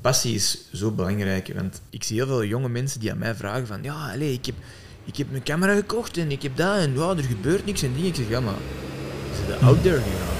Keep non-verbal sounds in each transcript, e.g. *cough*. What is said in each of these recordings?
Passie is zo belangrijk, want ik zie heel veel jonge mensen die aan mij vragen van ja, allez, ik heb, ik heb mijn camera gekocht en ik heb dat en ja, er gebeurt niks en dingen. Ik zeg ja, maar ze zijn out there gegaan.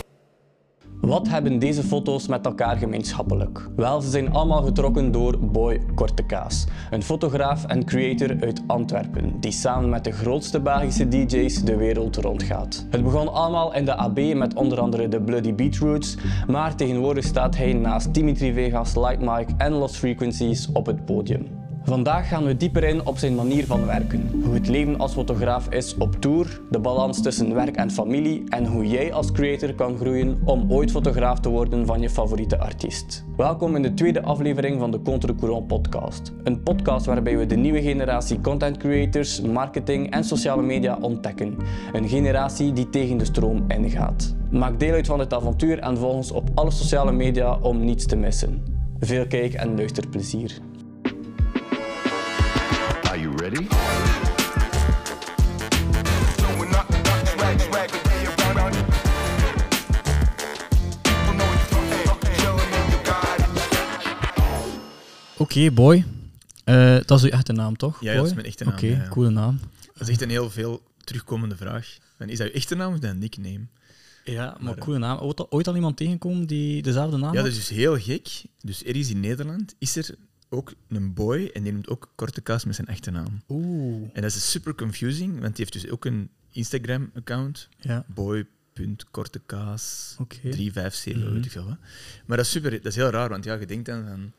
Wat hebben deze foto's met elkaar gemeenschappelijk? Wel, ze zijn allemaal getrokken door Boy Kortekaas, een fotograaf en creator uit Antwerpen, die samen met de grootste Belgische DJ's de wereld rondgaat. Het begon allemaal in de AB met onder andere de Bloody Beetroots, maar tegenwoordig staat hij naast Dimitri Vegas, Light Mike en Lost Frequencies op het podium. Vandaag gaan we dieper in op zijn manier van werken. Hoe het leven als fotograaf is op tour, de balans tussen werk en familie en hoe jij als creator kan groeien om ooit fotograaf te worden van je favoriete artiest. Welkom in de tweede aflevering van de Contre Courant podcast. Een podcast waarbij we de nieuwe generatie content creators, marketing en sociale media ontdekken. Een generatie die tegen de stroom ingaat. Maak deel uit van dit avontuur en volg ons op alle sociale media om niets te missen. Veel kijk- en luisterplezier. Oké, boy. Eh, dat is uw echte naam, toch? Ja, ja, dat is mijn echte naam, Oké, ja. coole naam. Dat is echt een heel veel terugkomende vraag. En is dat je echte naam of is dat een nickname? Ja, maar, coole naam. Ooit, al- ooit al iemand tegenkomen die dezelfde naam Ja, dat is dus heel gek. Dus ergens in Nederland is er ook een boy en die noemt ook Korte Kaas met zijn echte naam. Oeh, En dat is super confusing, want die heeft dus ook een Instagram-account. ja. boy.kortekaas Oké. 357, Mhm. weet ik veel wat. Maar dat is super, dat is heel raar, want ja, je denkt dan van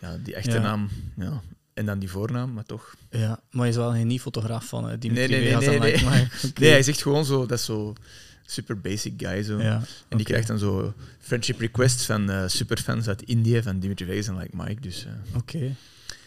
ja, die echte Ja. naam ja, en dan die voornaam, maar toch. Ja, maar hij is wel geen fotograaf van eh, Dimitri Nee, nee, nee, nee, Like *laughs* nee. Nee, hij zegt gewoon zo, dat is zo super basic guy zo. Ja, En die krijgt dan zo friendship requests van eh, superfans uit Indië, van Dimitri Vegas en Like Mike. Dus eh Oké,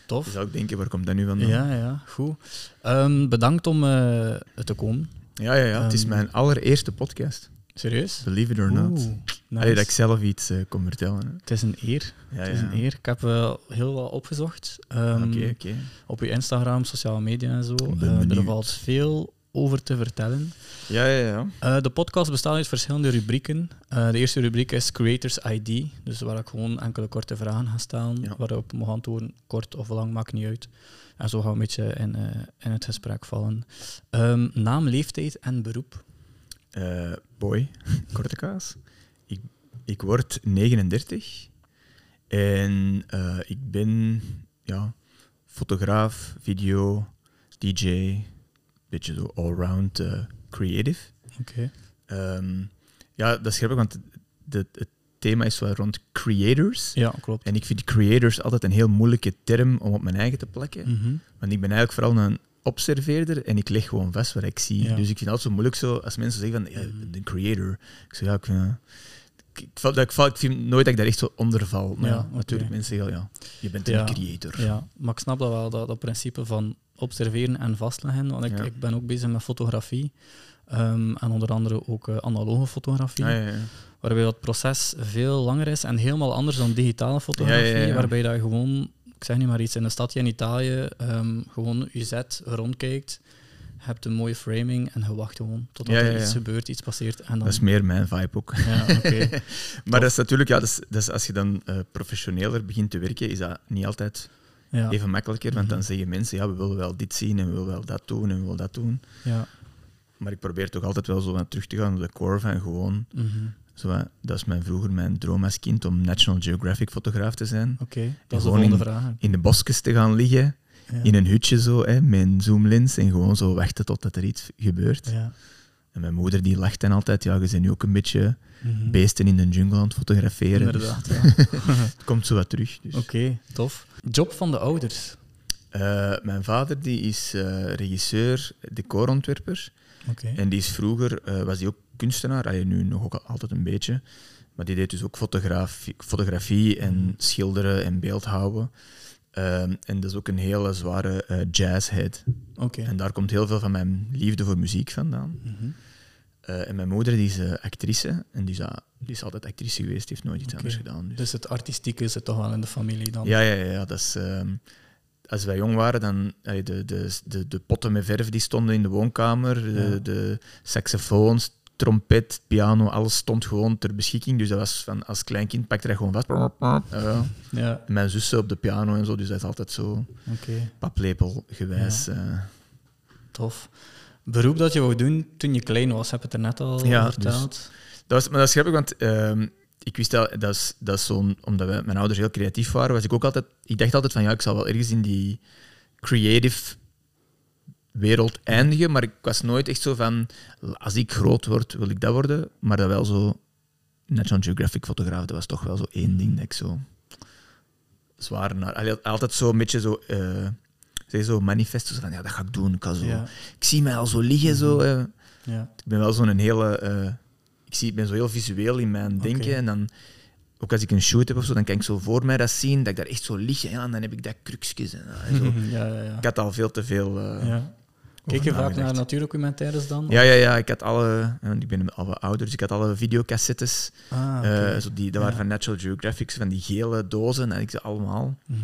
tof. je zou ook denken, waar komt dat nu vandaan? Ja, ja, goed. Ehm, bedankt om eh, te komen. ja, ja. ja. het is Ehm, mijn allereerste podcast. Serieus? Believe it or not. Allee, dat ik zelf iets eh, kon vertellen. hè. Het is een eer. Ja, Het is een eer. Ik heb eh, heel wat opgezocht. Ehm, Oké, oké. Op je Instagram, sociale media en zo. Eh, er valt veel over te vertellen. Ja, ja, ja. Eh, de podcast bestaat uit verschillende rubrieken. De eerste rubriek is Creators ID, dus waar ik gewoon enkele korte vragen ga stellen, Ja. waarop ik mag antwoorden, kort of lang, maakt niet uit. En zo gaan we een beetje in, in het gesprek vallen. Ehm, naam, leeftijd en beroep. Boy, *laughs* korte kaas. Ik, word 39 en eh, ik ben ja, fotograaf, video, DJ, beetje zo allround eh, creative. Oké. Ehm, ja, dat is grappig, want de, het thema is wel rond creators. Ja, klopt. En ik vind creators altijd een heel moeilijke term om op mijn eigen te plakken. Mhm. Want ik ben eigenlijk vooral een observeerder en ik leg gewoon vast wat ik zie. Ja. Dus ik vind het altijd zo moeilijk zo, als mensen zeggen van, ja, Mhm. ik ben een creator. Ik zeg, ja, ik vind, ik, ik, val- dat ik, val- ik vind nooit dat ik daar echt zo onder val. Maar Ja, natuurlijk, mensen zeggen, ja, je bent een creator. Ja, maar ik snap dat wel, dat, dat principe van observeren en vastleggen. Want ik, ik ben ook bezig met fotografie. ehm, en onder andere ook eh, analoge fotografie. Ah, ja, ja. waarbij dat proces veel langer is en helemaal anders dan digitale fotografie, Ja, waarbij dat je gewoon, ik zeg niet maar iets, in een stadje in Italië ehm, gewoon je zet, rondkijkt, hebt een mooie framing en je wacht gewoon totdat Ja, ja, er iets gebeurt, iets passeert. En dan, Dat is meer mijn vibe ook. Ja, oké. *laughs* Maar dat is natuurlijk, ja, dat is, als je dan eh, professioneler begint te werken, is dat niet altijd even makkelijker. Want dan Mhm. zeggen mensen, ja, we willen wel dit zien en we willen wel dat doen en we willen dat doen. ja. Maar ik probeer toch altijd wel zo wat terug te gaan op de core van gewoon mhm. Zo, hè, dat is mijn, vroeger mijn droom als kind om National Geographic fotograaf te zijn. Oké, dat is de volgende in- vraag. In de bosjes te gaan liggen. In een hutje zo, hè, met een zoomlens en gewoon zo wachten totdat er iets gebeurt. Ja. En mijn moeder die lacht dan altijd, ja, je bent nu ook een beetje Mhm. beesten in de jungle aan het fotograferen. dus Inderdaad, *laughs* ja. het komt zo wat terug. Dus. Oké, tof. Job van de ouders. Eh, mijn vader die is eh, regisseur, decorontwerper. En die is vroeger, eh, was hij ook kunstenaar, Allee, nu nog ook altijd een beetje. Maar die deed dus ook fotografie, fotografie en schilderen en beeldhouden. Ehm, en dat is ook een hele zware eh, jazzhead. Oké. En daar komt heel veel van mijn liefde voor muziek vandaan. Mhm. Eh, en mijn moeder die is eh, actrice. En die is, ah, die is altijd actrice geweest, heeft nooit iets anders gedaan. Dus. Dus het artistieke zit toch wel in de familie dan? Ja, ja, ja. ja, dat is, ehm, als wij jong waren, dan de, de, de, de potten met verf die stonden in de woonkamer, de, Ja. de saxofoons, trompet, piano, alles stond gewoon ter beschikking. Dus dat was van, als klein kind pakte dat gewoon vast. Uh, Ja, mijn zussen op de piano en zo, dus dat is altijd zo oké. paplepelgewijs. Ja. Tof. Beroep dat je wou doen toen je klein was, heb je het er net al Ja, verteld. Dat was, maar dat is grappig, want ehm, ik wist al, dat is, dat is zo'n, omdat mijn ouders heel creatief waren, was ik ook altijd, ik dacht altijd van ja, ik zal wel ergens in die creative wereld eindigen, maar ik was nooit echt zo van, als ik groot word, wil ik dat worden, maar dat wel zo, National Geographic fotograaf, dat was toch wel zo één ding dat ik zo zwaar naar, altijd zo een beetje zo, eh zeg zo manifesto, zo van ja, dat ga ik doen, ik, ga zo, Ja, ik zie mij al zo liggen, zo, eh. ja. Ik ben wel zo'n hele. eh, ik, zie, ik ben zo heel visueel in mijn denken. En dan, ook als ik een shoot heb of zo, dan kan ik zo voor mij dat zien, dat ik daar echt zo lig. Ja, en dan heb ik dat kruksjes. En, en zo. *laughs* ja, ja, ja. Ik had al veel te veel. Eh. Kijk je vaak naar naturdocumentaires dan? ja, ja, ja. Ik had alle. Want ik ben al wat ouder, dus ik had alle videocassettes. Ah, eh, zo die, dat waren van Natural Geographic, van die gele dozen. En ik ze allemaal. Mhm.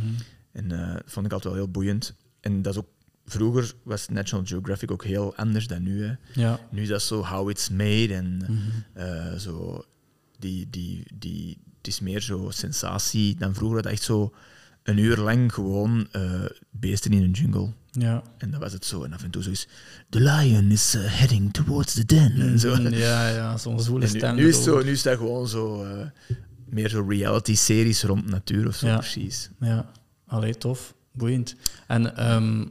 En eh, dat vond ik altijd wel heel boeiend. En dat is ook. Vroeger was National Geographic ook heel anders dan nu. Hè. Ja. Nu is dat zo how it's made en Mhm. eh, zo die, die, die, het is meer zo sensatie dan vroeger. Dat echt zo een uur lang gewoon eh, beesten in een jungle. Ja. En dan was het zo. En af en toe zo is The lion is eh, heading towards the den. En zo. Mhm, Ja, ja, zo'n nu, stem. nu, is zo, nu is dat gewoon zo eh, meer zo reality-series rond natuur of zo, Ja. precies. Ja, allee, tof. Boeiend. En ehm,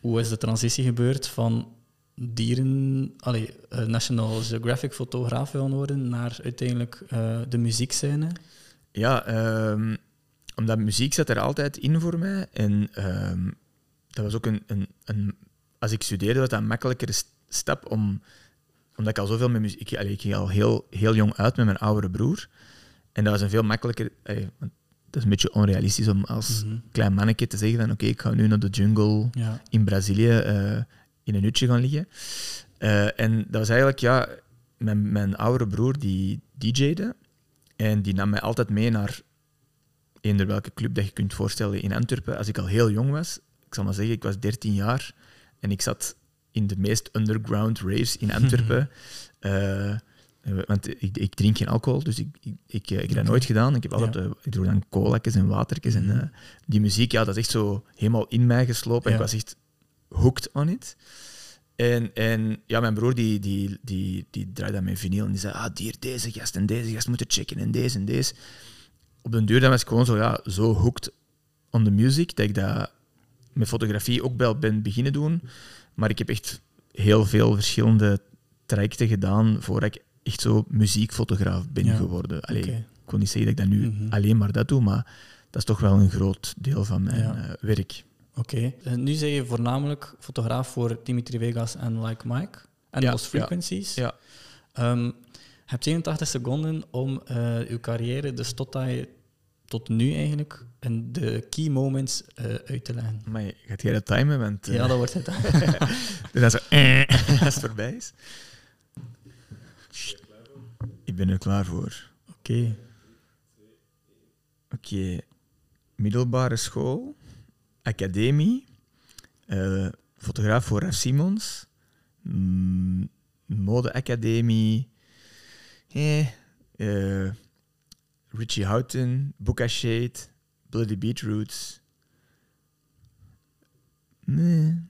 hoe is de transitie gebeurd van dieren, allee, eh, National Geographic fotograaf willen worden naar uiteindelijk de muziekscène? Ja, ehm, omdat muziek zat er altijd in voor mij. En ehm, dat was ook een, een, een... Als ik studeerde, was dat een makkelijkere st- stap om... Omdat ik al zoveel met muziek... Ik, allee, ik ging al heel, heel jong uit met mijn oudere broer. En dat was een veel makkelijker... allee, dat is een beetje onrealistisch om als Mhm. klein mannetje te zeggen van oké, ik ga nu naar de jungle Ja. in Brazilië eh, in een hutje gaan liggen. Eh, en dat was eigenlijk, ja, mijn, mijn oudere broer die DJ'de. En die nam mij altijd mee naar eender welke club dat je kunt voorstellen in Antwerpen. Als ik al heel jong was, ik zal maar zeggen, ik was 13 jaar en ik zat in de meest underground raves in Antwerpen. *laughs* Eh, eh, want ik, ik drink geen alcohol, dus ik, ik, ik, eh, ik heb dat nooit gedaan. Ik, heb altijd, Ja. ik doe dan cola's en watertjes. En Mhm. die muziek, ja, dat is echt zo helemaal in mij geslopen. Ja. Ik was echt hooked on it. En, en ja, mijn broer die, die, die, die draaide aan mijn vinyl en die zei, ah, hier, deze gast en deze gast moeten checken en deze en deze. Op den duur dan was ik gewoon zo, ja, zo hooked on the music, dat ik dat met fotografie ook wel ben beginnen doen. Maar ik heb echt heel veel verschillende trajecten gedaan voordat ik echt zo muziekfotograaf ben Ja. geworden. Allee. Ik kon niet zeggen dat ik dat nu Mhm. alleen maar dat doe, maar dat is toch wel een groot deel van mijn Ja. eh, werk. Oké. En Nu zeg je voornamelijk fotograaf voor Dimitri Vegas en Like Mike en Ja, Lost ja. Frequencies. Ja. Ehm, je hebt 81 seconden om eh je carrière, dus tot, dat je, tot nu eigenlijk, en de key moments eh, uit te leggen. Maar gaat jij dat timen? Want, eh, Ja, dat wordt het. *laughs* *laughs* Dus dan zo, eh, *laughs* als het voorbij is. Ik ben er klaar voor. Oké. Oké. Middelbare school, academie, eh, fotograaf voor Raf Simons, mm, modeacademie, eh, eh, Richie Houghton, Boca Shade, Bloody Beetroots. Nee.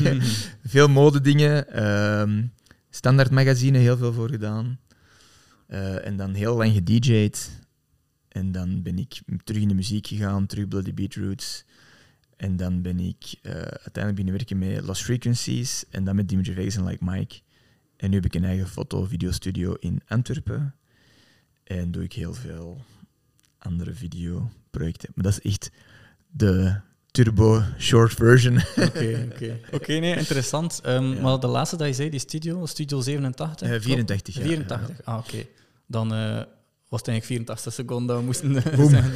*laughs* veel modedingen, ehm standaard magazine heel veel voor gedaan. Eh, en dan heel lang gedj'd. En dan ben ik terug in de muziek gegaan, terug Bloody Beetroots. En dan ben ik eh, uiteindelijk beginnen werken met Lost Frequencies en dan met Dimitri Vegas en Like Mike. En nu heb ik een eigen foto-videostudio in Antwerpen. En doe ik heel veel andere videoprojecten. Maar dat is echt de turbo short version. *laughs* Oké, oké. *laughs* Oké, nee, interessant. Ehm, Ja. Maar de laatste dat je zei, die studio, Studio 87? Eh, klopt? 84, ja. 84, ah, oké. Dan eh, was het eigenlijk 84 seconden dat we moesten eh, Boom. zijn.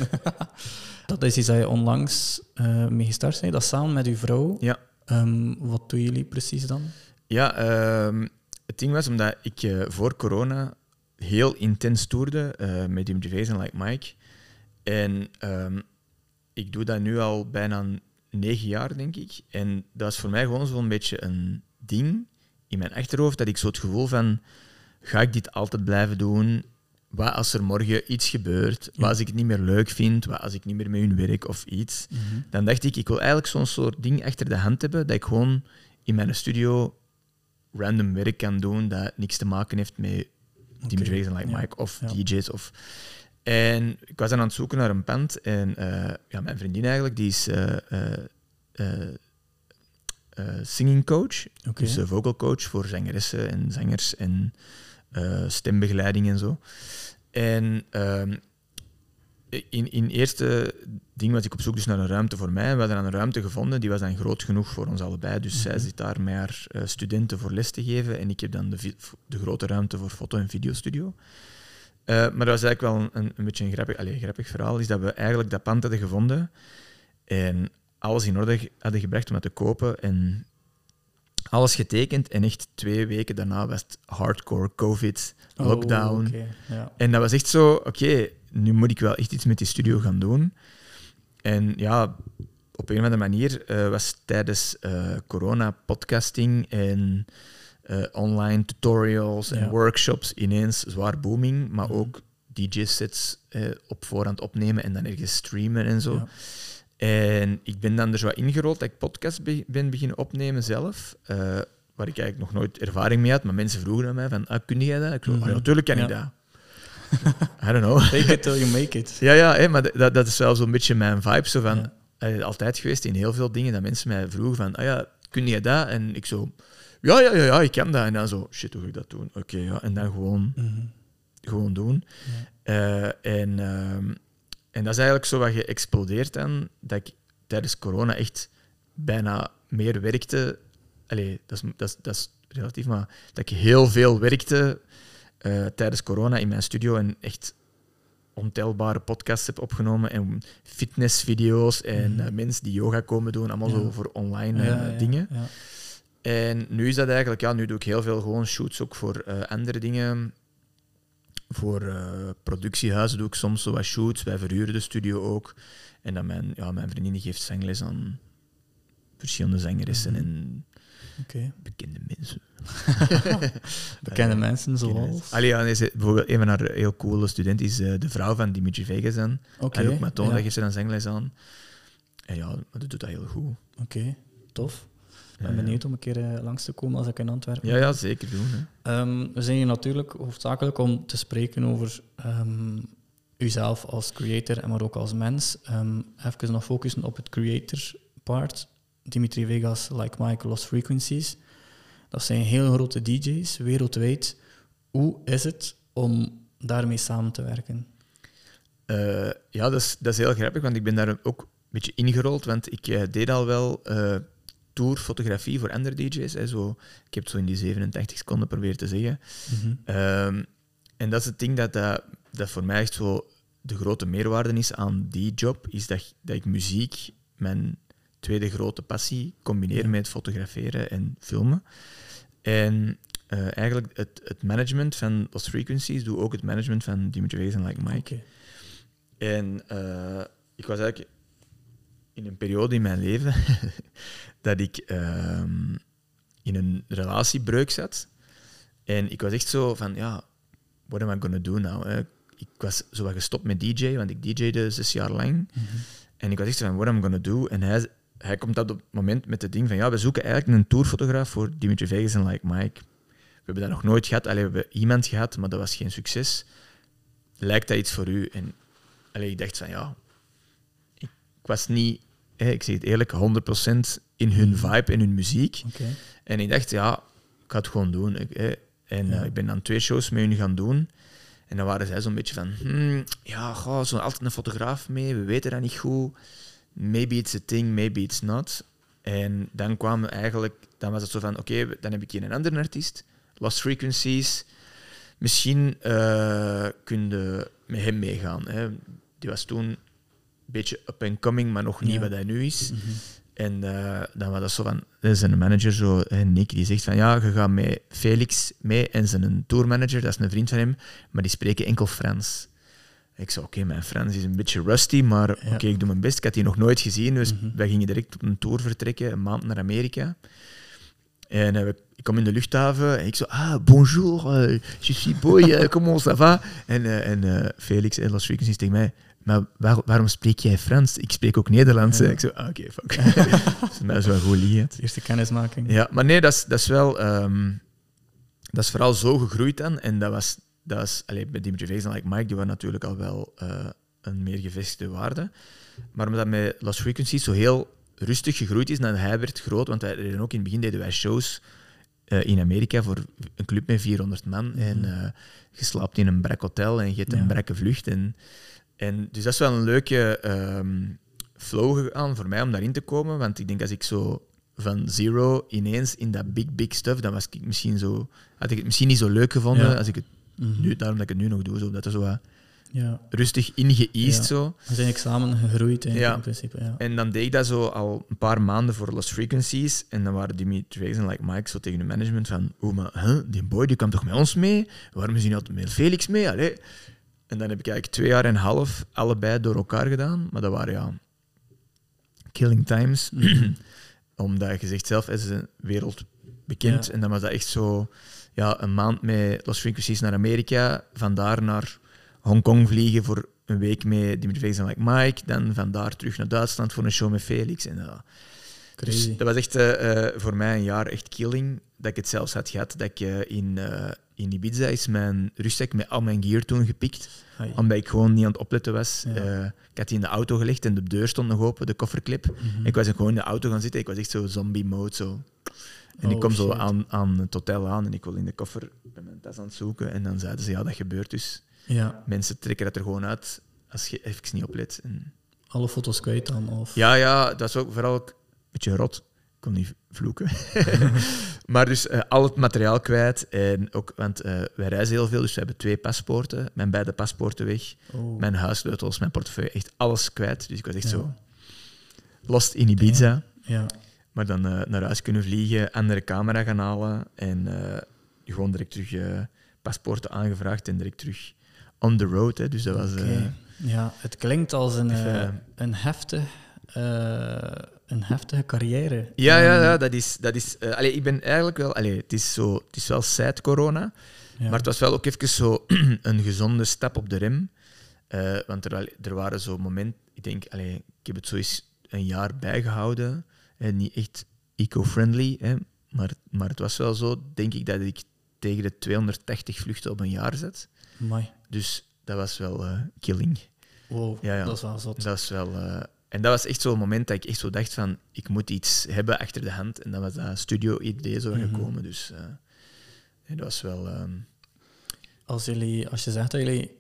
*laughs* dat is iets dat je onlangs eh mee gestart bent, dat samen met uw vrouw. Ja. Ehm, wat doen jullie precies dan? Ja, ehm, het ding was omdat ik eh, voor corona heel intens toerde eh, met Vegas en Like Mike. En ehm, ik doe dat nu al bijna negen jaar, denk ik. En dat is voor mij gewoon zo'n beetje een ding in mijn achterhoofd, dat ik zo het gevoel van... ga ik dit altijd blijven doen? Wat als er morgen iets gebeurt? Wat als ik het niet meer leuk vind? Wat als ik niet meer met hun werk of iets? Mhm. Dan dacht ik, ik wil eigenlijk zo'n soort ding achter de hand hebben, dat ik gewoon in mijn studio random werk kan doen dat niks te maken heeft met Team Oké, Jason like ja, Mike of ja. DJ's. Of... En ik was dan aan het zoeken naar een pand en eh, ja, mijn vriendin eigenlijk, die is eh, eh, singing coach, dus vocal coach voor zangeressen en zangers en stembegeleiding en zo. En ehm, in, in eerste ding was ik op zoek dus naar een ruimte voor mij. We hadden dan een ruimte gevonden, die was dan groot genoeg voor ons allebei. Dus zij Mhm. zit daar met haar studenten voor les te geven en ik heb dan de, de grote ruimte voor foto- en videostudio. Eh, maar dat was eigenlijk wel een, een, beetje een grappig, allez, grappig verhaal, is dat we eigenlijk dat pand hadden gevonden en alles in orde hadden gebracht om dat te kopen en alles getekend en echt twee weken daarna was het hardcore covid, Oh, lockdown. ja. En dat was echt zo, oké, nu moet ik wel echt iets met die studio gaan doen. En ja, op een of andere manier eh, was tijdens eh, corona podcasting en eh, online tutorials en Ja. workshops ineens zwaar booming, maar Mhm. ook DJ-sets eh, op voorhand opnemen en dan ergens streamen en zo. Ja. En ik ben dan er zo ingerold dat ik podcast be- ben beginnen opnemen zelf. eh, waar ik eigenlijk nog nooit ervaring mee had. Maar mensen vroegen aan mij van, ah, kun jij dat? Ik zo, Mhm. "Ah, ja, natuurlijk kan ik dat. *laughs* I don't know. Fake it till you make it. *laughs* ja, ja hè, maar dat, dat is wel zo'n beetje mijn vibe. Zo van, Ja. altijd geweest in heel veel dingen dat mensen mij vroegen van, ah ja, kun jij dat? En ik zo, ja, ja, ja, ja, ik kan dat. En dan zo, shit, hoe ga ik dat doen? Oké, ja. En dan gewoon Mhm. gewoon doen. Eh, en, ehm, en dat is eigenlijk zo wat geëxplodeerd dan, dat ik tijdens corona echt bijna meer werkte. Allee, dat is, dat is, dat is relatief, maar dat ik heel veel werkte eh, tijdens corona in mijn studio en echt ontelbare podcasts heb opgenomen en fitnessvideo's en Mhm. eh, mensen die yoga komen doen, allemaal Ja. zo voor online ja, dingen. En nu is dat eigenlijk, ja, nu doe ik heel veel gewoon shoots ook voor eh, andere dingen. Voor eh, productiehuizen doe ik soms zo wat shoots. Wij verhuren de studio ook. En dan mijn, ja, mijn vriendin die geeft zangles aan verschillende zangeressen Mhm. en bekende mensen. *laughs* Bekende Eh, mensen zoals... Allee, ja, nee, ze- bijvoorbeeld een van haar heel coole studenten is de vrouw van Dimitri Vegas aan. En ook met ja. geeft ze dan zangles aan. En ja, dat doet dat heel goed. Oké, tof. Ik ben benieuwd om een keer eh, langs te komen als ik in Antwerpen Ja, ja, zeker doen. Hè. Ehm, we zijn hier natuurlijk hoofdzakelijk om te spreken over ehm uzelf als creator en maar ook als mens. Ehm even nog focussen op het creator part. Dimitri Vegas, Like Mike, Lost Frequencies. Dat zijn heel grote DJ's wereldwijd. Hoe is het om daarmee samen te werken? Eh, ja, dat is, dat is heel grappig, want ik ben daar ook een beetje ingerold, want ik eh, deed al wel tourfotografie voor andere DJ's. Hè, zo, ik heb het zo in die 87 seconden proberen te zeggen. Ehm, en dat is het ding dat, dat, dat voor mij echt zo de grote meerwaarde is aan die job, is dat, dat ik muziek, mijn tweede grote passie, combineer Ja. met fotograferen en filmen. En eh, eigenlijk het, het management van Lost Frequencies doe ook het management van Dimitri Vegas en Like Mike. En eh, ik was eigenlijk in een periode in mijn leven *laughs* dat ik ehm, in een relatiebreuk zat. En ik was echt zo van, ja, what am I gonna do now? hè? Ik was zo wat gestopt met DJ, want ik DJ'de zes jaar lang. Mhm. En ik was echt zo van, what am I gonna do? En hij, hij komt op het moment met het ding van, ja, we zoeken eigenlijk een tourfotograaf voor Dimitri Vegas en Like Mike. We hebben dat nog nooit gehad. Alleen we hebben iemand gehad, maar dat was geen succes. Lijkt dat iets voor u? En allee, ik dacht van, ja, ik was niet, ik zeg het eerlijk, 100% in hun vibe en hun muziek. En ik dacht, ja, ik ga het gewoon doen. Ik. En Ja. eh, ik ben dan twee shows met hun gaan doen. En dan waren zij zo'n beetje van, hmm, ja, goh, zo altijd een fotograaf mee, we weten dat niet goed. Maybe it's a thing, maybe it's not. En dan kwamen eigenlijk, dan was het zo van, oké, dan heb ik hier een andere artiest, Lost Frequencies. Misschien eh kun je met hem meegaan. Hè. Die was toen beetje up and coming, maar nog niet Ja. wat hij nu is. Mhm. En eh, dan was dat zo van, is een manager, zo, hè, Nick, die zegt van ja, je gaat met Felix mee en zijn tourmanager, dat is een vriend van hem, maar die spreken enkel Frans. Ik zei, oké, mijn Frans is een beetje rusty, maar oké, ik doe mijn best. Ik had die nog nooit gezien, dus Mhm. wij gingen direct op een tour vertrekken, een maand naar Amerika. En eh, we- ik kom in de luchthaven en ik zo, ah, bonjour, eh, je suis boy, eh, *laughs* comment ça va? En, eh, en eh, Felix en Los Frequencies tegen mij, maar waar- waarom spreek jij Frans? Ik spreek ook Nederlands. Ja. Ik zo, ah, oké, fuck. *laughs* dus dat is wel goed liefheid. *laughs* Eerste kennismaking. Ja, maar nee, dat is, dat is wel... ehm, dat is vooral zo gegroeid dan. En dat was... Dat was allee, bij Dimitri Vegas en Like Mike, die waren natuurlijk al wel eh, een meer gevestigde waarde. Maar omdat met Lost Frequencies zo heel rustig gegroeid is, en hij werd groot, want wij deden ook in het begin deden wij shows eh, in Amerika voor een club met 400 man. En eh, je slaapt in een brak hotel en je hebt Ja. een brakke vlucht. En, en, dus dat is wel een leuke ehm, flow gegaan voor mij om daarin te komen. Want ik denk als ik zo van zero ineens in dat big, big stuff, dan was ik misschien zo, had ik het misschien niet zo leuk gevonden Ja. als ik het Mhm. nu, daarom dat ik het nu nog doe. Zo, dat er zo wat Ja. rustig ingeëased Ja. zo. We zijn samen gegroeid in, Ja. in principe. Ja. En dan deed ik dat zo al een paar maanden voor Lost Frequencies. En dan waren Vegas en like Mike zo tegen de management van oh, maar huh, die boy die kwam toch met ons mee? Waarom is hij niet met Felix mee? Allee. En dan heb ik eigenlijk twee jaar en een half allebei door elkaar gedaan. Maar dat waren ja... Killing times. *clears throat* Omdat je zegt zelf, het is een wereld bekend. Ja. En dan was dat echt zo... Ja, een maand met Lost Frequencies naar Amerika. Vandaar naar Hongkong vliegen voor een week met Dimitri Vegas en Like Mike. Dan vandaar terug naar Duitsland voor een show met Felix. En, ja. Crazy. Dus dat was echt eh, eh, voor mij een jaar echt killing. Dat ik het zelfs had gehad. Dat ik eh, in, eh, in Ibiza is mijn rugzak met al mijn gear toen gepikt. Omdat ik gewoon niet aan het opletten was. Ja. Ik had die in de auto gelegd en de deur stond nog open, de kofferclip. Mhm. Ik was gewoon in de auto gaan zitten. Ik was echt zo zombie mode. Zo. En ik Oh, kom zo aan, aan het hotel aan en ik wil in de koffer mijn tas aan het zoeken. En dan zeiden ze, ja, dat gebeurt dus. Ja, Mensen trekken dat er gewoon uit als je even niet oplet. En alle foto's kwijt dan? Of... ja, ja, dat is ook vooral beetje rot. Ik kon niet vloeken. *laughs* maar dus eh, al het materiaal kwijt. En ook, want eh, wij reizen heel veel, dus we hebben twee paspoorten. Mijn beide paspoorten weg. Oh. Mijn huissleutels, mijn portefeuille, echt alles kwijt. Dus ik was echt Ja. zo lost in Ibiza. Ja, Maar dan eh, naar huis kunnen vliegen, andere camera gaan halen. En gewoon direct terug paspoorten aangevraagd en direct terug on the road. Hè. Dus dat was... Ja, het klinkt als een, Even, een, heftig, een heftige carrière. Ja, ja, ja, dat is... Dat is eh, allee, ik ben eigenlijk wel... Allee, het, is zo, het is wel sad corona, ja. maar het was wel ook even zo *clears throat* een gezonde stap op de rem. Eh, want er, er waren zo momenten... Ik denk, allee, ik heb het zo eens een jaar bijgehouden. En niet echt eco-friendly, maar, maar het was wel zo, denk ik, dat ik tegen de 280 vluchten op een jaar zet. Amai. Dus dat was wel eh, killing. Wow, Ja, ja. dat is wel zot. Dat is wel... eh, en dat was echt zo'n moment dat ik echt zo dacht van, ik moet iets hebben achter de hand. En dan was dat studio-idee zo Mhm. gekomen. Dus ja, dat was wel... ehm, Als, jullie, als je zegt dat, jullie,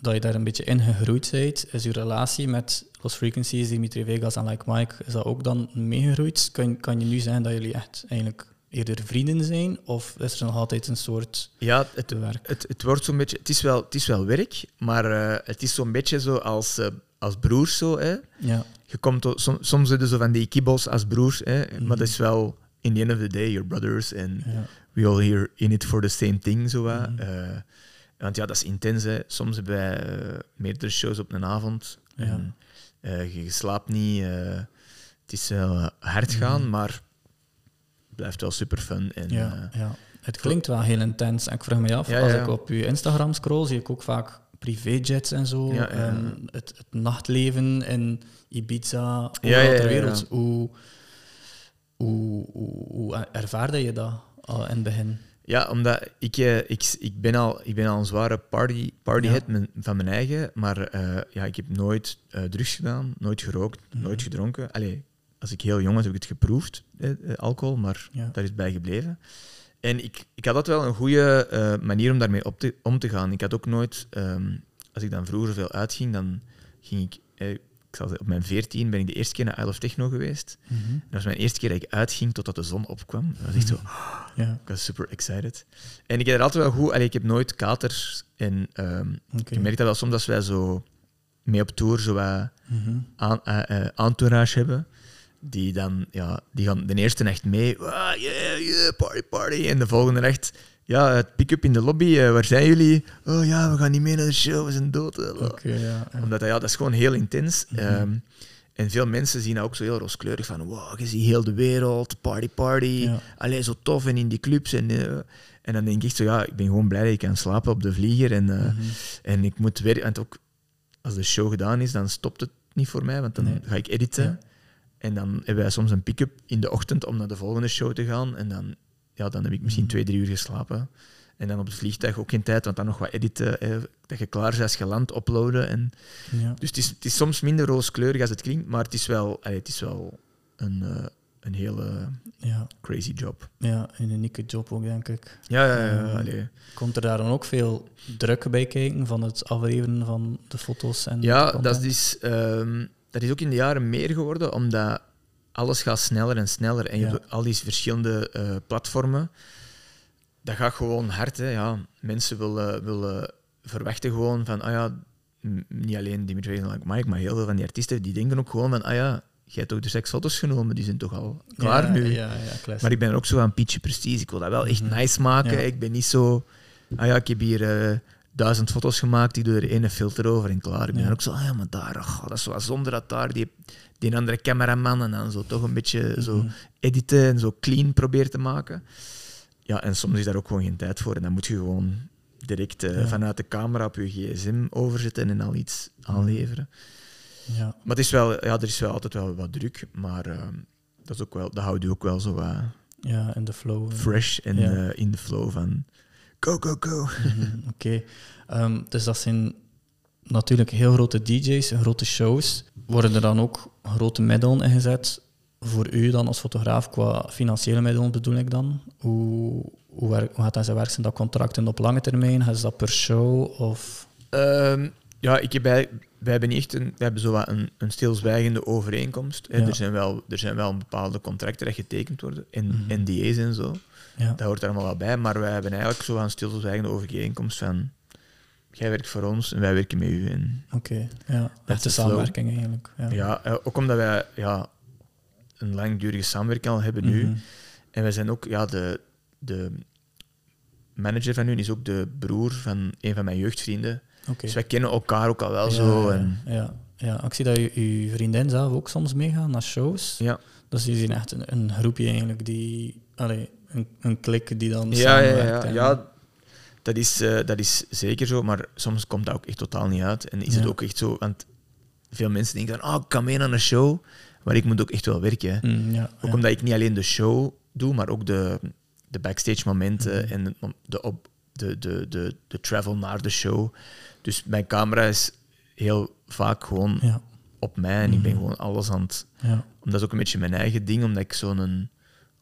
dat je daar een beetje in gegroeid bent, is uw relatie met Los Frequencies, Dimitri Vegas en Like Mike, is dat ook dan meegegroeid? Kan, kan je nu zeggen dat jullie echt eigenlijk eerder vrienden zijn? Of is er nog altijd een soort ja, het, werk? het, het wordt zo'n beetje... Het is wel, het is wel werk, maar eh, het is zo'n beetje zo als, eh, als broers zo, hè. Ja, Je komt som, soms zitten zo van die kibbels als broers, hè. Maar dat is wel... In the end of the day, you're brothers. En ja. we all here in it for the same thing, zo. Mhm. Eh, want ja, dat is intens, hè. Soms hebben wij eh, meerdere shows op een avond. Ja. En, eh, je slaapt niet. het is wel hard gaan, Mhm. maar het blijft wel super fun. En, Ja, ja. Het klinkt wel heel intens. En ik vraag me af, als ik op uw Instagram scroll, zie ik ook vaak privéjets en zo. Ja. En het, het nachtleven in Ibiza, overal ter wereld. Hoe, hoe, hoe, hoe ervaarde je dat al in het begin? ja, omdat ik, eh, ik, ik, ben al, ik ben al een zware party, partyhead van mijn eigen, maar eh, ja, ik heb nooit eh, drugs gedaan, nooit gerookt, Mhm. nooit gedronken. Allee, als ik heel jong was, heb ik het geproefd, eh, alcohol, maar Ja. daar is bij gebleven. En ik, ik had dat wel een goede eh, manier om daarmee op te, om te gaan. Ik had ook nooit, ehm, als ik dan vroeger veel uitging, dan ging ik, eh, ik zal zeggen, op mijn veertien ben ik de eerste keer naar Isle of Techno geweest. Dat was mijn eerste keer dat ik uitging totdat de zon opkwam. Dat was echt zo, Ja, ik was super excited. En ik heb er altijd wel goed, allee, ik heb nooit katers. En ehm, oké. je merkt dat wel soms als wij zo mee op tour zo wat Mhm. aan, eh, entourage hebben. Die dan, ja, die gaan de eerste nacht mee. Ah, yeah, yeah, party, party. En de volgende nacht, ja, het pick-up in de lobby. eh, waar zijn jullie? Oh ja, we gaan niet mee naar de show, we zijn dood. eh, ja. ja. Omdat dat, ja, dat is gewoon heel intens. Mhm. Ehm, En veel mensen zien dat ook zo heel rooskleurig van, wow, je ziet heel de wereld, party, party, Ja. alleen zo tof en in die clubs. En, eh, en dan denk ik zo, ja, ik ben gewoon blij dat ik kan slapen op de vlieger. En, Mhm. en ik moet weer, en ook als de show gedaan is, dan stopt het niet voor mij, want dan Nee. ga ik editen. Ja. En dan hebben wij soms een pick-up in de ochtend om naar de volgende show te gaan. En dan, ja, dan heb ik misschien twee, drie uur geslapen. En dan op het vliegtuig ook geen tijd, want dan nog wat editen. eh, dat je klaar bent als je landt, uploaden. En, Ja. dus het is, het is soms minder rooskleurig als het klinkt, maar het is wel, allee, het is wel een, eh, een hele Ja. crazy job. ja, een unieke job ook, denk ik. Ja, ja, ja. Ehm, allee. Komt er daar dan ook veel druk bij kijken van het afleveren van de foto's en Ja, dat is, ehm, dat is ook in de jaren meer geworden, omdat alles gaat sneller en sneller. En je Ja. hebt ook al die verschillende eh, platformen. Dat gaat gewoon hard. Hè. Ja, mensen willen, willen verwachten gewoon van, ah ja, niet alleen Dimitri en Mike, maar heel veel van die artiesten, die denken ook gewoon van, ah ja, jij hebt ook de seksfoto's genomen, die zijn toch al klaar ja, nu. Ja, ja, classic. Maar ik ben er ook zo aan Pietje Prestige. Ik wil dat wel echt Mhm. nice maken. Ik ben niet zo... Ah ja, ik heb hier eh, duizend foto's gemaakt, ik doe er één filter over en klaar. Ik ben Ja. ook zo, ah ja, maar daar, ach, dat is wat zonder dat daar die, die andere cameraman en dan zo toch een beetje zo Mhm. editen en zo clean proberen te maken. Ja, en soms is daar ook gewoon geen tijd voor. En dan moet je gewoon direct eh, Ja. vanuit de camera op je gsm overzetten en al iets aanleveren. Ja. Maar het is wel, ja, er is wel altijd wel wat druk, maar eh, dat, is ook wel, dat houdt je ook wel zo wat ja, en de flow. fresh en Ja. in de flow van go, go, go. Mhm, Oké. Ehm, dus dat zijn natuurlijk heel grote DJ's, grote shows. Worden er dan ook grote middelen ingezet voor u dan als fotograaf, qua financiële middelen bedoel ik dan? Hoe, hoe, werk- hoe gaat dat zijn werk? Zijn dat contracten op lange termijn? Is dat per show? Of... Ehm, ja, ik heb bij, wij hebben niet echt een, we hebben zo wat een, een stilzwijgende overeenkomst. Hè. Ja. Er, zijn wel, er zijn wel bepaalde contracten die getekend worden, en Mhm. NDA's en zo. Ja. Dat hoort er allemaal wel bij, maar wij hebben eigenlijk zo een stilzwijgende overeenkomst van jij werkt voor ons en wij werken met u. En, Oké, ja. is Echte de flow. samenwerking eigenlijk. Ja. ja, eh, ook omdat wij ja, een langdurige samenwerking al hebben nu. Mhm. En wij zijn ook, ja, de, de manager van hun is ook de broer van een van mijn jeugdvrienden. Oké. Dus wij kennen elkaar ook al wel Ja, zo. En, ja, ja. Ik zie dat je, uw vriendin zelf ook soms meegaan naar shows. ja. Dus jullie zijn echt een, een groepje eigenlijk die... Allee, een, een klik die dan Ja, ja, samenwerkt. ja, ja dat, is, eh, dat is zeker zo, maar soms komt dat ook echt totaal niet uit. En is het ook echt zo, want veel mensen denken dan, oh, ik kan mee naar een show, maar ik moet ook echt wel werken. Mm, ja, Ook omdat ik niet alleen de show doe, maar ook de, de backstage momenten Mhm. en de, op, de, de, de, de travel naar de show. Dus mijn camera is heel vaak gewoon Ja, op mij en ik ben Mhm. gewoon alles aan het ja. dat is ook een beetje mijn eigen ding, omdat ik zo'n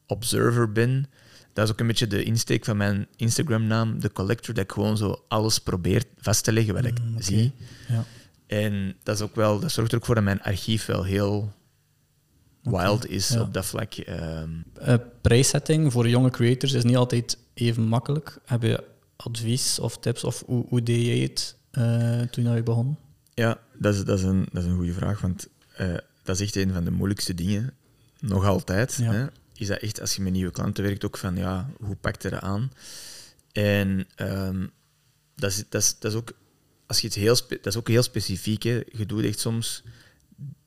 observer ben. Dat is ook een beetje de insteek van mijn Instagram-naam, de collector, dat ik gewoon zo alles probeer vast te leggen wat ik Mm, zie. ja. En dat, is ook wel, dat zorgt er ook voor dat mijn archief wel heel wild is ja. op dat vlak. Prijssetting voor jonge creators is niet altijd even makkelijk. Heb je advies of tips of hoe, hoe deed jij het eh, toen je begon? ja, dat is, dat, is een, dat is een goede vraag, want eh, dat is echt een van de moeilijkste dingen. Nog altijd. Ja. Hè, is dat echt, als je met nieuwe klanten werkt, ook van, ja, hoe pakt je dat aan? En ehm, dat, is, dat, is, dat is ook, als je het heel, dat is ook heel specifiek. Hè. Je doet echt soms